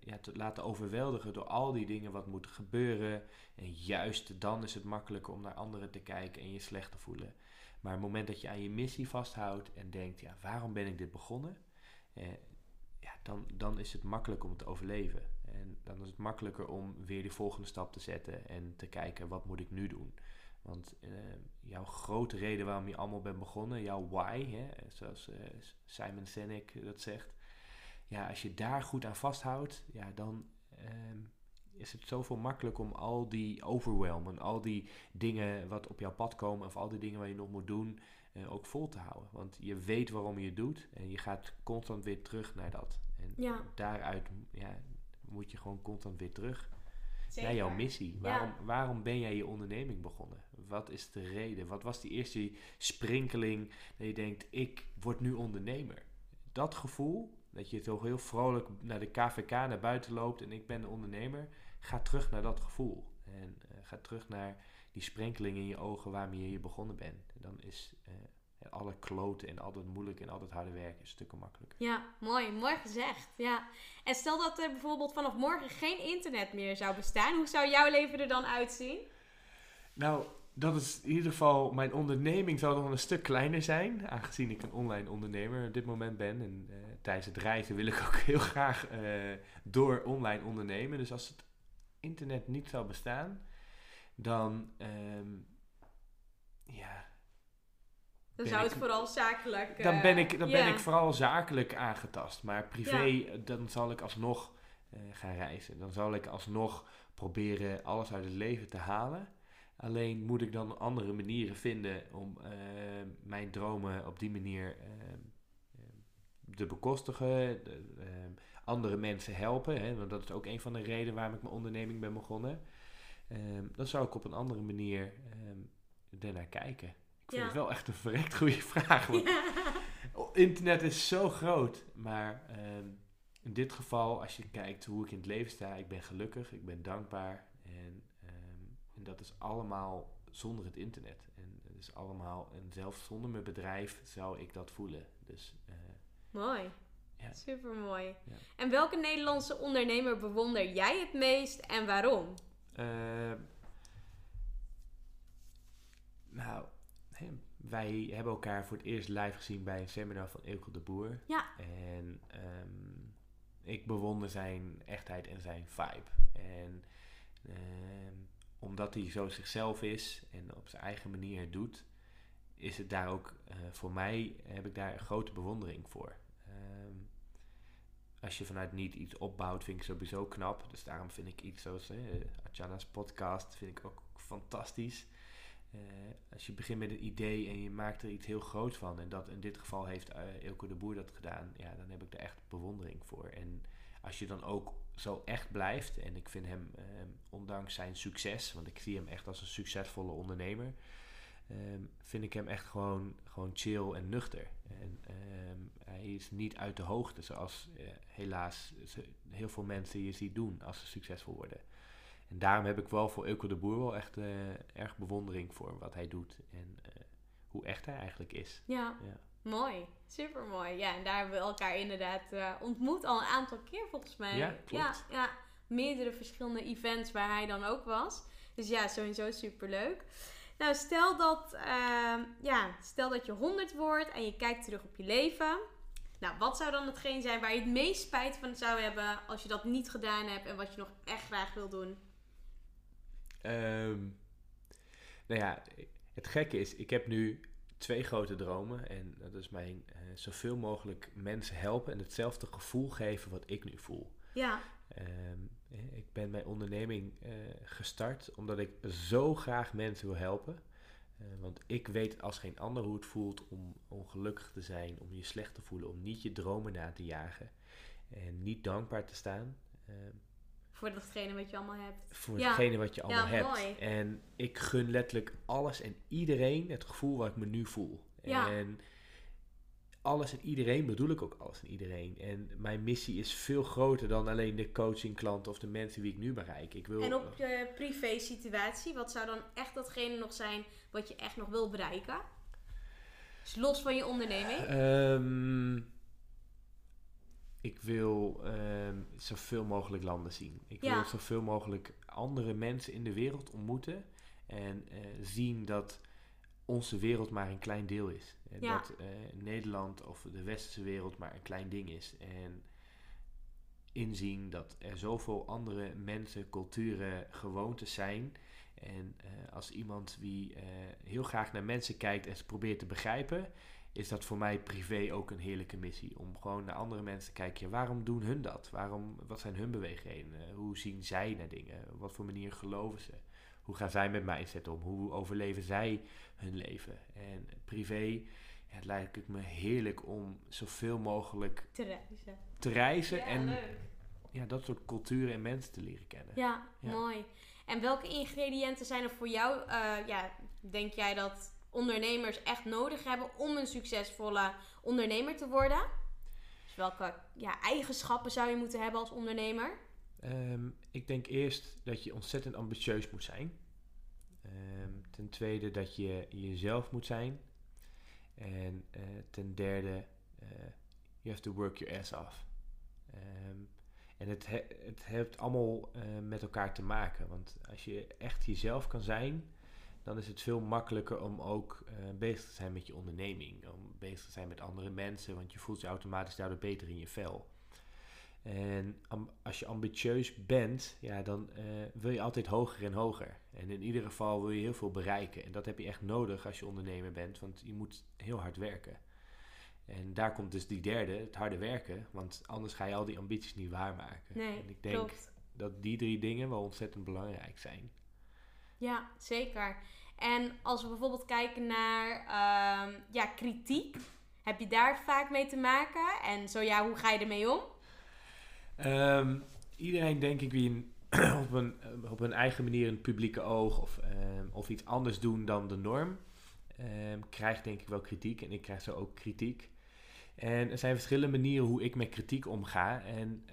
ja, te laten overweldigen door al die dingen wat moeten gebeuren. En juist dan is het makkelijker om naar anderen te kijken en je slecht te voelen. Maar het moment dat je aan je missie vasthoudt en denkt, ja, waarom ben ik dit begonnen? Ja, dan, dan is het makkelijk om te overleven. En dan is het makkelijker om weer die volgende stap te zetten en te kijken wat moet ik nu doen. Want uh, jouw grote reden waarom je allemaal bent begonnen, jouw why, hè, zoals uh, Simon Sinek dat zegt. Ja, als je daar goed aan vasthoudt, ja, dan uh, is het zoveel makkelijker om al die overwhelm en al die dingen wat op jouw pad komen of al die dingen waar je nog moet doen, uh, ook vol te houden. Want je weet waarom je het doet en je gaat constant weer terug naar dat. En ja. daaruit, ja, moet je gewoon constant weer terug. naar jouw missie. Waarom, waarom ben jij je onderneming begonnen? Wat is de reden? Wat was die eerste sprinkeling dat je denkt, ik word nu ondernemer? Dat gevoel, dat je toch heel vrolijk naar de KVK naar buiten loopt en ik ben de ondernemer, ga terug naar dat gevoel. En uh, ga terug naar die sprenkeling in je ogen waarmee je begonnen bent. En dan is uh, alle kloten en altijd moeilijk en altijd harde werken stukken makkelijker. Ja, mooi. Mooi gezegd. Ja. En stel dat er bijvoorbeeld vanaf morgen geen internet meer zou bestaan. Hoe zou jouw leven er dan uitzien? Nou, dat is in ieder geval, mijn onderneming zou nog een stuk kleiner zijn, aangezien ik een online ondernemer op dit moment ben. En uh, tijdens het reizen wil ik ook (laughs) heel graag uh, door online ondernemen. Dus als het internet niet zou bestaan, dan um, ja. Dan zou het vooral zakelijk. Dan, ben, ik, dan ben ik vooral zakelijk aangetast. Maar privé, dan zal ik alsnog uh, gaan reizen. Dan zal ik alsnog proberen alles uit het leven te halen. Alleen moet ik dan andere manieren vinden om uh, mijn dromen op die manier uh, te bekostigen. De, andere mensen helpen. Hè, want dat is ook een van de redenen waarom ik mijn onderneming ben begonnen. Um, dan zou ik op een andere manier um, ernaar kijken. Ik vind het wel echt een verrekt goede (laughs) vraag. Want (laughs) internet is zo groot. Maar um, in dit geval, als je kijkt hoe ik in het leven sta, ik ben gelukkig, ik ben dankbaar. En, en dat is allemaal zonder het internet. En het is allemaal, en zelfs zonder mijn bedrijf zou ik dat voelen. Dus, uh, Mooi. Ja. Super mooi. Ja. En welke Nederlandse ondernemer bewonder jij het meest en waarom? Uh, nou, wij hebben elkaar voor het eerst live gezien bij een seminar van Ilke de Boer. Ja. En um, ik bewonder zijn echtheid en zijn vibe. En um, omdat hij zo zichzelf is en op zijn eigen manier het doet, is het daar ook uh, voor mij heb ik daar een grote bewondering voor. Um, als je vanuit niet iets opbouwt, vind ik sowieso knap. Dus daarom vind ik iets zoals uh, Atjana's podcast vind ik ook fantastisch. Uh, als je begint met een idee en je maakt er iets heel groot van, en dat in dit geval heeft uh, Ilko de Boer dat gedaan, ja, dan heb ik er echt bewondering voor. En als je dan ook zo echt blijft, en ik vind hem, uh, ondanks zijn succes, want ik zie hem echt als een succesvolle ondernemer, um, vind ik hem echt gewoon, gewoon chill en nuchter. En um, hij is niet uit de hoogte, zoals uh, helaas heel veel mensen je ziet doen als ze succesvol worden. En daarom heb ik wel voor Ilko de Boer wel echt uh, erg bewondering voor wat hij doet en uh, hoe echt hij eigenlijk is. Ja, ja. mooi. Super mooi. Ja, en daar hebben we elkaar inderdaad ontmoet al een aantal keer volgens mij. Ja, klopt. Ja, ja, meerdere verschillende events waar hij dan ook was. Dus ja, sowieso super leuk. Nou, stel dat, uh, ja, stel dat je 100 wordt en je kijkt terug op je leven. Nou, wat zou dan hetgeen zijn waar je het meest spijt van zou hebben als je dat niet gedaan hebt en wat je nog echt graag wil doen? Um, nou ja, het gekke is, ik heb nu twee grote dromen. En dat is mijn uh, zoveel mogelijk mensen helpen en hetzelfde gevoel geven wat ik nu voel. Ja. Um, ik ben mijn onderneming uh, gestart omdat ik zo graag mensen wil helpen. Uh, want ik weet als geen ander hoe het voelt om ongelukkig te zijn, om je slecht te voelen, om niet je dromen na te jagen en niet dankbaar te staan. Uh, voor datgene wat je allemaal hebt. Voor ja. datgene wat je allemaal ja, hebt. Mooi. En ik gun letterlijk alles en iedereen het gevoel wat ik me nu voel. Ja. En alles en iedereen bedoel ik ook alles en iedereen. En mijn missie is veel groter dan alleen de coachingklanten of de mensen die ik nu bereik. Ik wil, en op je privé situatie, wat zou dan echt datgene nog zijn wat je echt nog wil bereiken? Dus los van je onderneming? Um, ik wil um, zoveel mogelijk landen zien. Ik ja. wil zoveel mogelijk andere mensen in de wereld ontmoeten. En uh, zien dat onze wereld maar een klein deel is. En ja. dat uh, Nederland of de westerse wereld maar een klein ding is. En inzien dat er zoveel andere mensen, culturen, gewoontes zijn. En uh, als iemand wie heel graag naar mensen kijkt en ze probeert te begrijpen is dat voor mij privé ook een heerlijke missie. Om gewoon naar andere mensen te kijken. waarom doen hun dat? Waarom, wat zijn hun beweegredenen? Hoe zien zij naar dingen? Wat voor manier geloven ze? Hoe gaan zij met mindset om? Hoe overleven zij hun leven? En privé, ja, het lijkt het me heerlijk om zoveel mogelijk te reizen. Te reizen ja, en leuk. ja, dat soort culturen en mensen te leren kennen. Ja, mooi. En welke ingrediënten zijn er voor jou, ja, denk jij dat ondernemers echt nodig hebben om een succesvolle ondernemer te worden? Dus welke ja, eigenschappen zou je moeten hebben als ondernemer? Ehm, ik denk eerst dat je ontzettend ambitieus moet zijn. Ehm, ten tweede dat je jezelf moet zijn. En uh, ten derde, uh, you have to work your ass off. Um, en het, he het heeft allemaal uh, met elkaar te maken. Want als je echt jezelf kan zijn, dan is het veel makkelijker om ook bezig te zijn met je onderneming. Om bezig te zijn met andere mensen, want je voelt je automatisch daardoor beter in je vel. En als je ambitieus bent, ja, dan uh, wil je altijd hoger en hoger. En in ieder geval wil je heel veel bereiken. En dat heb je echt nodig als je ondernemer bent, want je moet heel hard werken. En daar komt dus die derde, het harde werken. Want anders ga je al die ambities niet waarmaken. Nee, en ik denk klopt. dat die drie dingen wel ontzettend belangrijk zijn. Ja, zeker. En als we bijvoorbeeld kijken naar uh, ja, kritiek, heb je daar vaak mee te maken? En zo ja, hoe ga je ermee om? Um, iedereen, denk ik, wie (clears throat) op, een, op een eigen manier een publieke oog of, um, of iets anders doen dan de norm, um, krijgt denk ik wel kritiek. En ik krijg zo ook kritiek. En er zijn verschillende manieren hoe ik met kritiek omga. En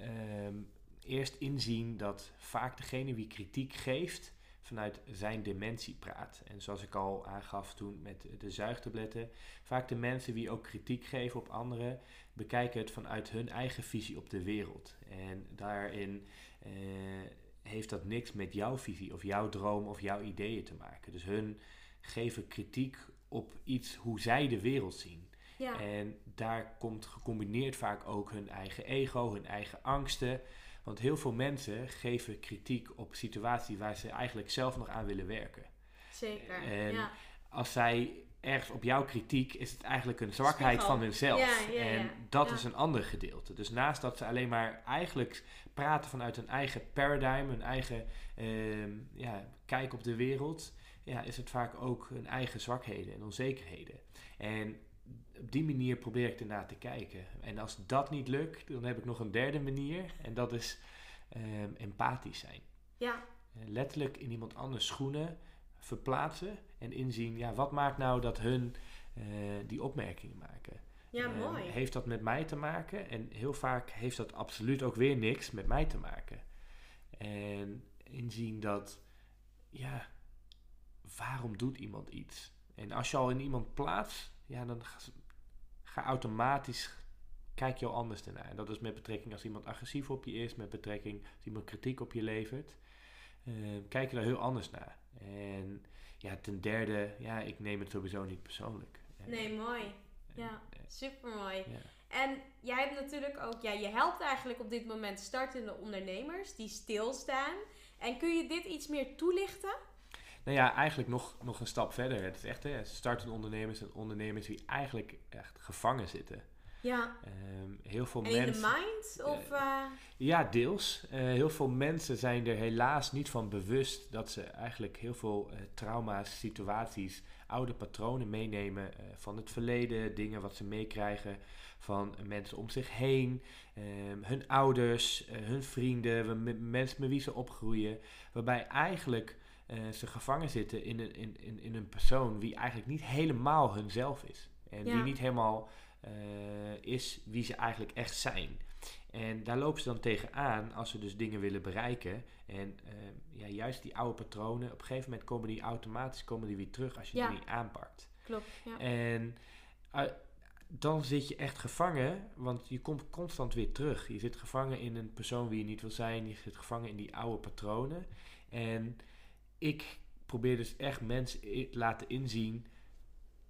eerst inzien dat vaak degene wie kritiek geeft, vanuit zijn dementie praat. En zoals ik al aangaf toen met de zuigtabletten, vaak de mensen die ook kritiek geven op anderen, bekijken het vanuit hun eigen visie op de wereld. En daarin eh, heeft dat niks met jouw visie of jouw droom of jouw ideeën te maken. Dus hun geven kritiek op iets hoe zij de wereld zien. Ja. En daar komt gecombineerd vaak ook hun eigen ego, hun eigen angsten. Want heel veel mensen geven kritiek op situaties waar ze eigenlijk zelf nog aan willen werken. Zeker. En ja. als zij ergens op jouw kritiek is het eigenlijk een zwakheid van hunzelf. Ja, ja, ja. En dat is een ander gedeelte. Dus naast dat ze alleen maar eigenlijk praten vanuit hun eigen paradigm, hun eigen ehm, ja, kijk op de wereld, ja, is het vaak ook hun eigen zwakheden en onzekerheden. En op die manier probeer ik ernaar te kijken. En als dat niet lukt, dan heb ik nog een derde manier. En dat is ehm, empathisch zijn. Ja, Eh, letterlijk in iemand anders schoenen verplaatsen en inzien, ja, wat maakt nou dat hun eh, die opmerkingen maken? ja Eh, mooi. Heeft dat met mij te maken? En heel vaak heeft dat absoluut ook weer niks met mij te maken. En inzien dat, ja, waarom doet iemand iets? En als je al in iemand plaatst, ja, dan ga, automatisch, kijk je al anders ernaar. En dat is met betrekking als iemand agressief op je is, met betrekking als iemand kritiek op je levert. eh, kijk je daar heel anders naar. En ja, ten derde, ja, ik neem het sowieso niet persoonlijk. Nee, mooi. en- Ja, super mooi. ja. En jij hebt natuurlijk ook, ja, je helpt eigenlijk op dit moment startende ondernemers die stilstaan. En kun je dit iets meer toelichten? Nou ja, eigenlijk nog, nog een stap verder. Het is echt hè, startende ondernemers en ondernemers die eigenlijk echt gevangen zitten. Ja. Ehm, heel veel En in de mensen. mind? Of, eh, Ja, deels. Eh, heel veel mensen zijn er helaas niet van bewust dat ze eigenlijk heel veel eh, trauma's, situaties, oude patronen meenemen eh, van het verleden, dingen wat ze meekrijgen van mensen om zich heen, ehm, hun ouders, eh, hun vrienden, mensen met wie ze opgroeien, waarbij eigenlijk eh, ze gevangen zitten in een, in, in, in een persoon die eigenlijk niet helemaal hunzelf is. En Ja. die niet helemaal eh, is wie ze eigenlijk echt zijn. En daar lopen ze dan tegenaan als ze dus dingen willen bereiken. En eh, ja, juist die oude patronen, op een gegeven moment komen die automatisch komen die weer terug als je Ja. die niet aanpakt. klopt, ja. En dan zit je echt gevangen, want je komt constant weer terug. Je zit gevangen in een persoon wie je niet wil zijn. Je zit gevangen in die oude patronen. En ik probeer dus echt mensen i- laten inzien.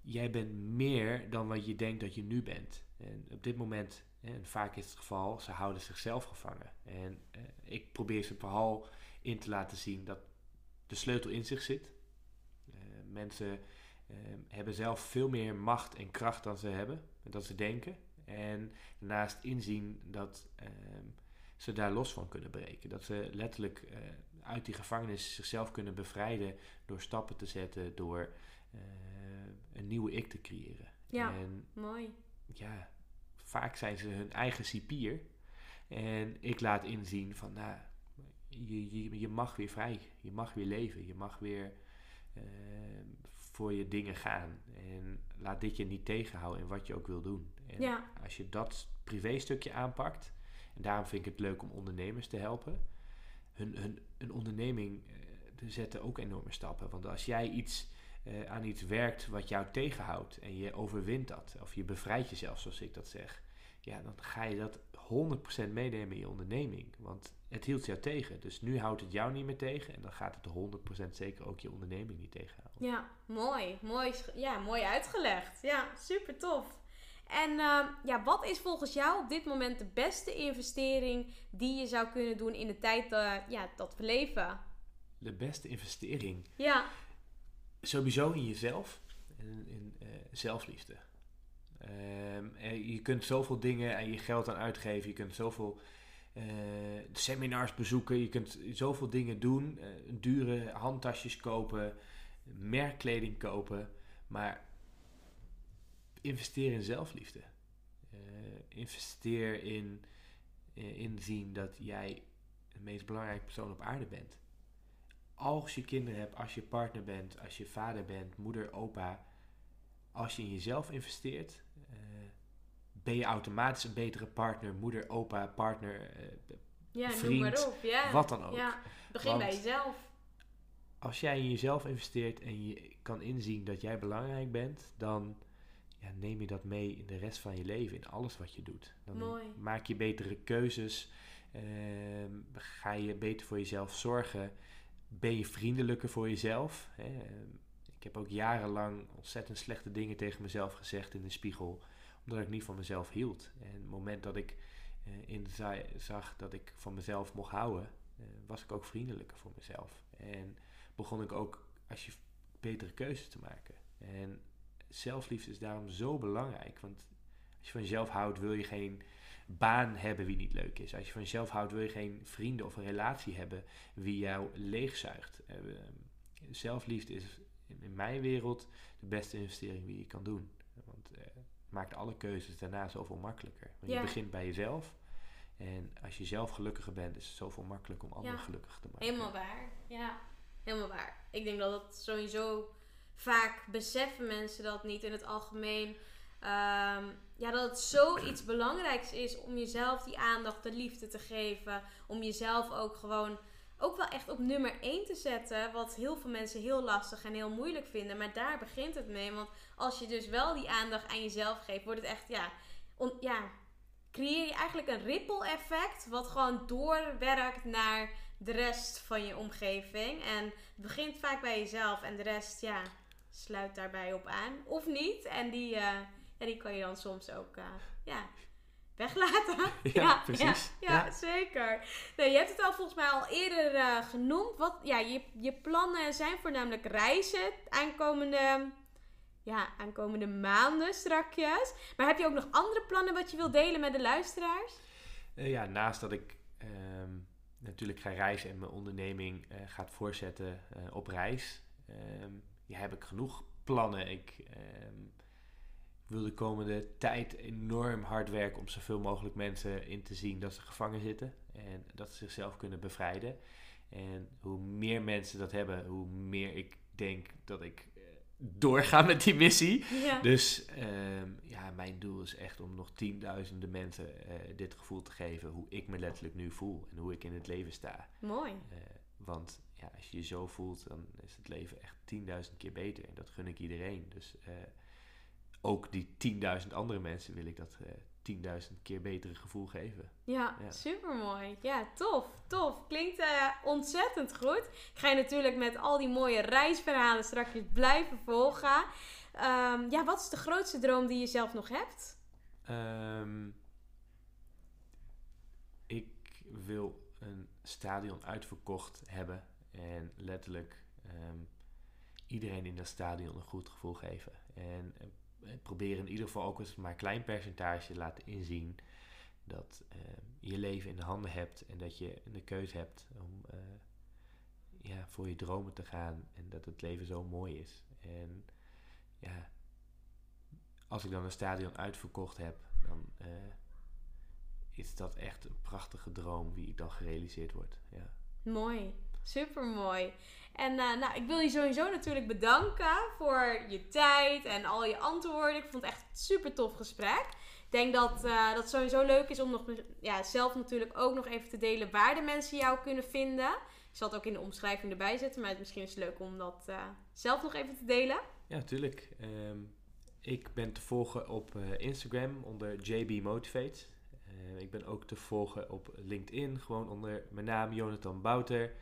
Jij bent meer dan wat je denkt dat je nu bent. En op dit moment, en vaak is het geval, ze houden zichzelf gevangen. En eh, ik probeer ze vooral in te laten zien dat de sleutel in zich zit. Eh, mensen eh, hebben zelf veel meer macht en kracht dan ze hebben, dan ze denken. En daarnaast inzien dat ehm, ze daar los van kunnen breken. Dat ze letterlijk eh, uit die gevangenis zichzelf kunnen bevrijden door stappen te zetten, door eh, een nieuwe ik te creëren. Ja. En Mooi. ja, vaak zijn ze hun eigen cipier. En ik laat inzien van, nou, je, je, je mag weer vrij, je mag weer leven, je mag weer uh, voor je dingen gaan. En laat dit je niet tegenhouden in wat je ook wil doen. En Ja. als je dat privéstukje aanpakt, en daarom vind ik het leuk om ondernemers te helpen, hun, hun, een onderneming te zetten ook enorme stappen. Want als jij iets eh, aan iets werkt wat jou tegenhoudt en je overwint dat, of je bevrijdt jezelf, zoals ik dat zeg, ja, dan ga je dat 100% meenemen in je onderneming. Want het hield jou tegen. Dus nu houdt het jou niet meer tegen en dan gaat het 100% zeker ook je onderneming niet tegenhouden. Ja, mooi. Mooi, ja, mooi uitgelegd. Ja, super tof. En ehm, ja, wat is volgens jou op dit moment de beste investering die je zou kunnen doen in de tijd eh, ja, dat we leven? De beste investering Ja, sowieso in jezelf en in eh, zelfliefde. Ehm, en je kunt zoveel dingen aan je geld aan uitgeven. Je kunt zoveel eh, seminars bezoeken. Je kunt zoveel dingen doen. eh, dure handtasjes kopen. Merkkleding kopen. Maar investeer in zelfliefde. Eh, investeer in eh, inzien dat jij de meest belangrijke persoon op aarde bent als je kinderen hebt, als je partner bent, als je vader bent, moeder, opa, als je in jezelf investeert, eh, ben je automatisch een betere partner, moeder, opa, partner, ja noem Vriend, maar op. Ja. wat dan ook. Ja, begin Want- bij jezelf. Als jij in jezelf investeert en je kan inzien dat jij belangrijk bent, dan ja, neem je dat mee in de rest van je leven, in alles wat je doet. Dan Mooi. maak je betere keuzes, ehm, ga je beter voor jezelf zorgen, ben je vriendelijker voor jezelf. Hè? Ik heb ook jarenlang ontzettend slechte dingen tegen mezelf gezegd in de spiegel, omdat ik niet van mezelf hield. En het moment dat ik inza- zag dat ik van mezelf mocht houden, eh, was ik ook vriendelijker voor mezelf. En begon ik ook als je betere keuzes te maken. En zelfliefde is daarom zo belangrijk. Want als je van jezelf houdt, wil je geen baan hebben wie niet leuk is. Als je van jezelf houdt, wil je geen vrienden of een relatie hebben wie jou leegzuigt. Eh, Zelfliefde is in mijn wereld de beste investering die je kan doen. Want eh, het maakt alle keuzes daarna zoveel makkelijker. Want Ja. je begint bij jezelf. En als je zelf gelukkiger bent, is het zoveel makkelijker om anderen Ja. gelukkig te maken. Helemaal waar. Ja, helemaal waar. Ik denk dat het sowieso vaak beseffen mensen dat niet in het algemeen. Ehm, ja, dat het zoiets belangrijks is om jezelf die aandacht, de liefde te geven. Om jezelf ook gewoon ook wel echt op nummer 1 te zetten. Wat heel veel mensen heel lastig en heel moeilijk vinden. Maar daar begint het mee. Want als je dus wel die aandacht aan jezelf geeft, wordt het echt, ja, ja creëer je eigenlijk een ripple effect. Wat gewoon doorwerkt naar de rest van je omgeving. En het begint vaak bij jezelf. En de rest, ja, sluit daarbij op aan. Of niet. En die, eh, ja, die kan je dan soms ook, eh, ja, weglaten. (laughs) (laughs) Ja, precies. Ja, Ja. ja, zeker. Nee, je hebt het al volgens mij al eerder eh, genoemd. Wat, ja, je, je plannen zijn voornamelijk reizen aankomende, ja, aankomende maanden strakjes. Maar heb je ook nog andere plannen wat je wilt delen met de luisteraars? Ja, naast dat ik ehm, natuurlijk ga reizen en mijn onderneming eh, gaat voortzetten eh, op reis, ehm, ja, heb ik genoeg plannen. Ik ehm, wil de komende tijd enorm hard werken om zoveel mogelijk mensen in te zien dat ze gevangen zitten en dat ze zichzelf kunnen bevrijden. En hoe meer mensen dat hebben, hoe meer ik denk dat ik eh, doorga met die missie. Ja. Dus ehm, ja, mijn doel is echt om nog tienduizenden mensen eh, dit gevoel te geven hoe ik me letterlijk nu voel en hoe ik in het leven sta. Mooi. Eh, want ja, als je je zo voelt, dan is het leven echt tienduizend keer beter. En dat gun ik iedereen. Dus eh, ook die tienduizend andere mensen wil ik dat eh, tienduizend keer betere gevoel geven. Ja, Ja. super mooi. Ja, tof, tof. Klinkt eh, ontzettend goed. Ik ga je natuurlijk met al die mooie reisverhalen straks blijven volgen. Ehm, ja, wat is de grootste droom die je zelf nog hebt? Ehm, ik wil een stadion uitverkocht hebben en letterlijk ehm, iedereen in dat stadion een goed gevoel geven. En eh, probeer in ieder geval ook eens maar een klein percentage laten inzien dat ehm, je leven in de handen hebt en dat je de keuze hebt om eh, ja, voor je dromen te gaan en dat het leven zo mooi is. En ja, als ik dan een stadion uitverkocht heb, dan is dat echt een prachtige droom wie dan gerealiseerd wordt. Ja. Mooi, super mooi. En uh, nou, ik wil je sowieso natuurlijk bedanken voor je tijd en al je antwoorden. Ik vond het echt een super tof gesprek. Ik denk dat uh, dat sowieso leuk is om nog ja, zelf natuurlijk ook nog even te delen waar de mensen jou kunnen vinden. Ik zal het ook in de omschrijving erbij zetten, maar misschien is het leuk om dat uh, zelf nog even te delen. Ja, natuurlijk. Um, ik ben te volgen op Instagram onder JB Motivate. ik ben ook te volgen op LinkedIn, gewoon onder mijn naam Jonathan Bouter.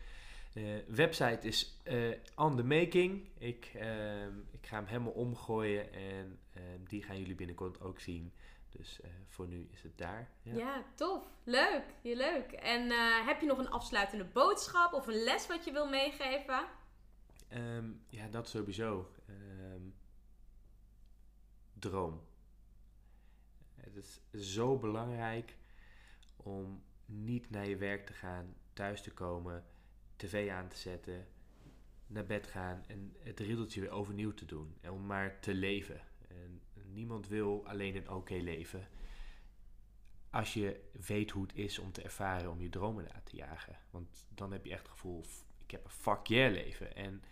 De website is uh, on the making. Ik, uh, ik ga hem helemaal omgooien en uh, die gaan jullie binnenkort ook zien. Dus uh, voor nu is het daar. Ja, ja tof. Leuk. Je leuk. En heb je nog een afsluitende boodschap of een les wat je wil meegeven? Um, ja, dat sowieso. Um, droom. Het is zo belangrijk om niet naar je werk te gaan, thuis te komen tv aan te zetten, naar bed gaan en het riddeltje weer overnieuw te doen. En om maar te leven. En niemand wil alleen een oké leven. Als je weet hoe het is om te ervaren om je dromen na te jagen. Want dan heb je echt het gevoel, ik heb een fuck yeah leven. En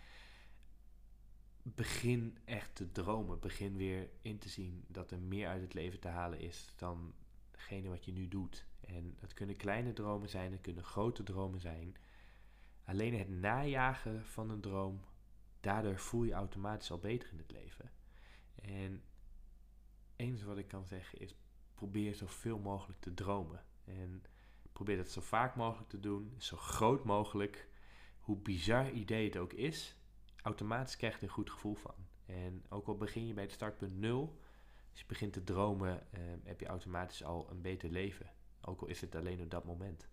begin echt te dromen. Begin weer in te zien dat er meer uit het leven te halen is dan degene wat je nu doet. En het kunnen kleine dromen zijn, het kunnen grote dromen zijn. Alleen het najagen van een droom, daardoor voel je automatisch al beter in het leven. En eens wat ik kan zeggen is, probeer zoveel mogelijk te dromen. En probeer dat zo vaak mogelijk te doen, zo groot mogelijk. Hoe bizar idee het ook is, automatisch krijg je een goed gevoel van. En ook al begin je bij het startpunt nul, als je begint te dromen, eh, heb je automatisch al een beter leven. Ook al is het alleen op dat moment.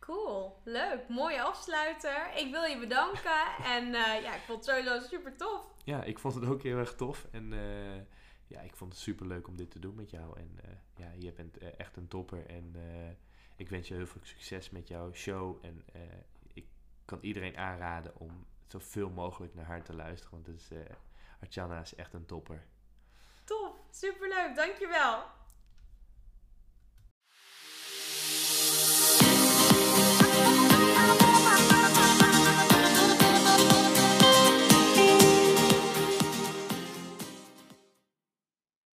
Cool, leuk, mooie afsluiter. Ik wil je bedanken en uh, ja, ik vond het sowieso super tof. Ja, ik vond het ook heel erg tof en uh, ja, ik vond het super leuk om dit te doen met jou. En uh, ja, je bent echt een topper en ik wens je heel veel succes met jouw show. En ik kan iedereen aanraden om zoveel mogelijk naar haar te luisteren, want dus, Archana is echt een topper. Tof, superleuk, dankjewel.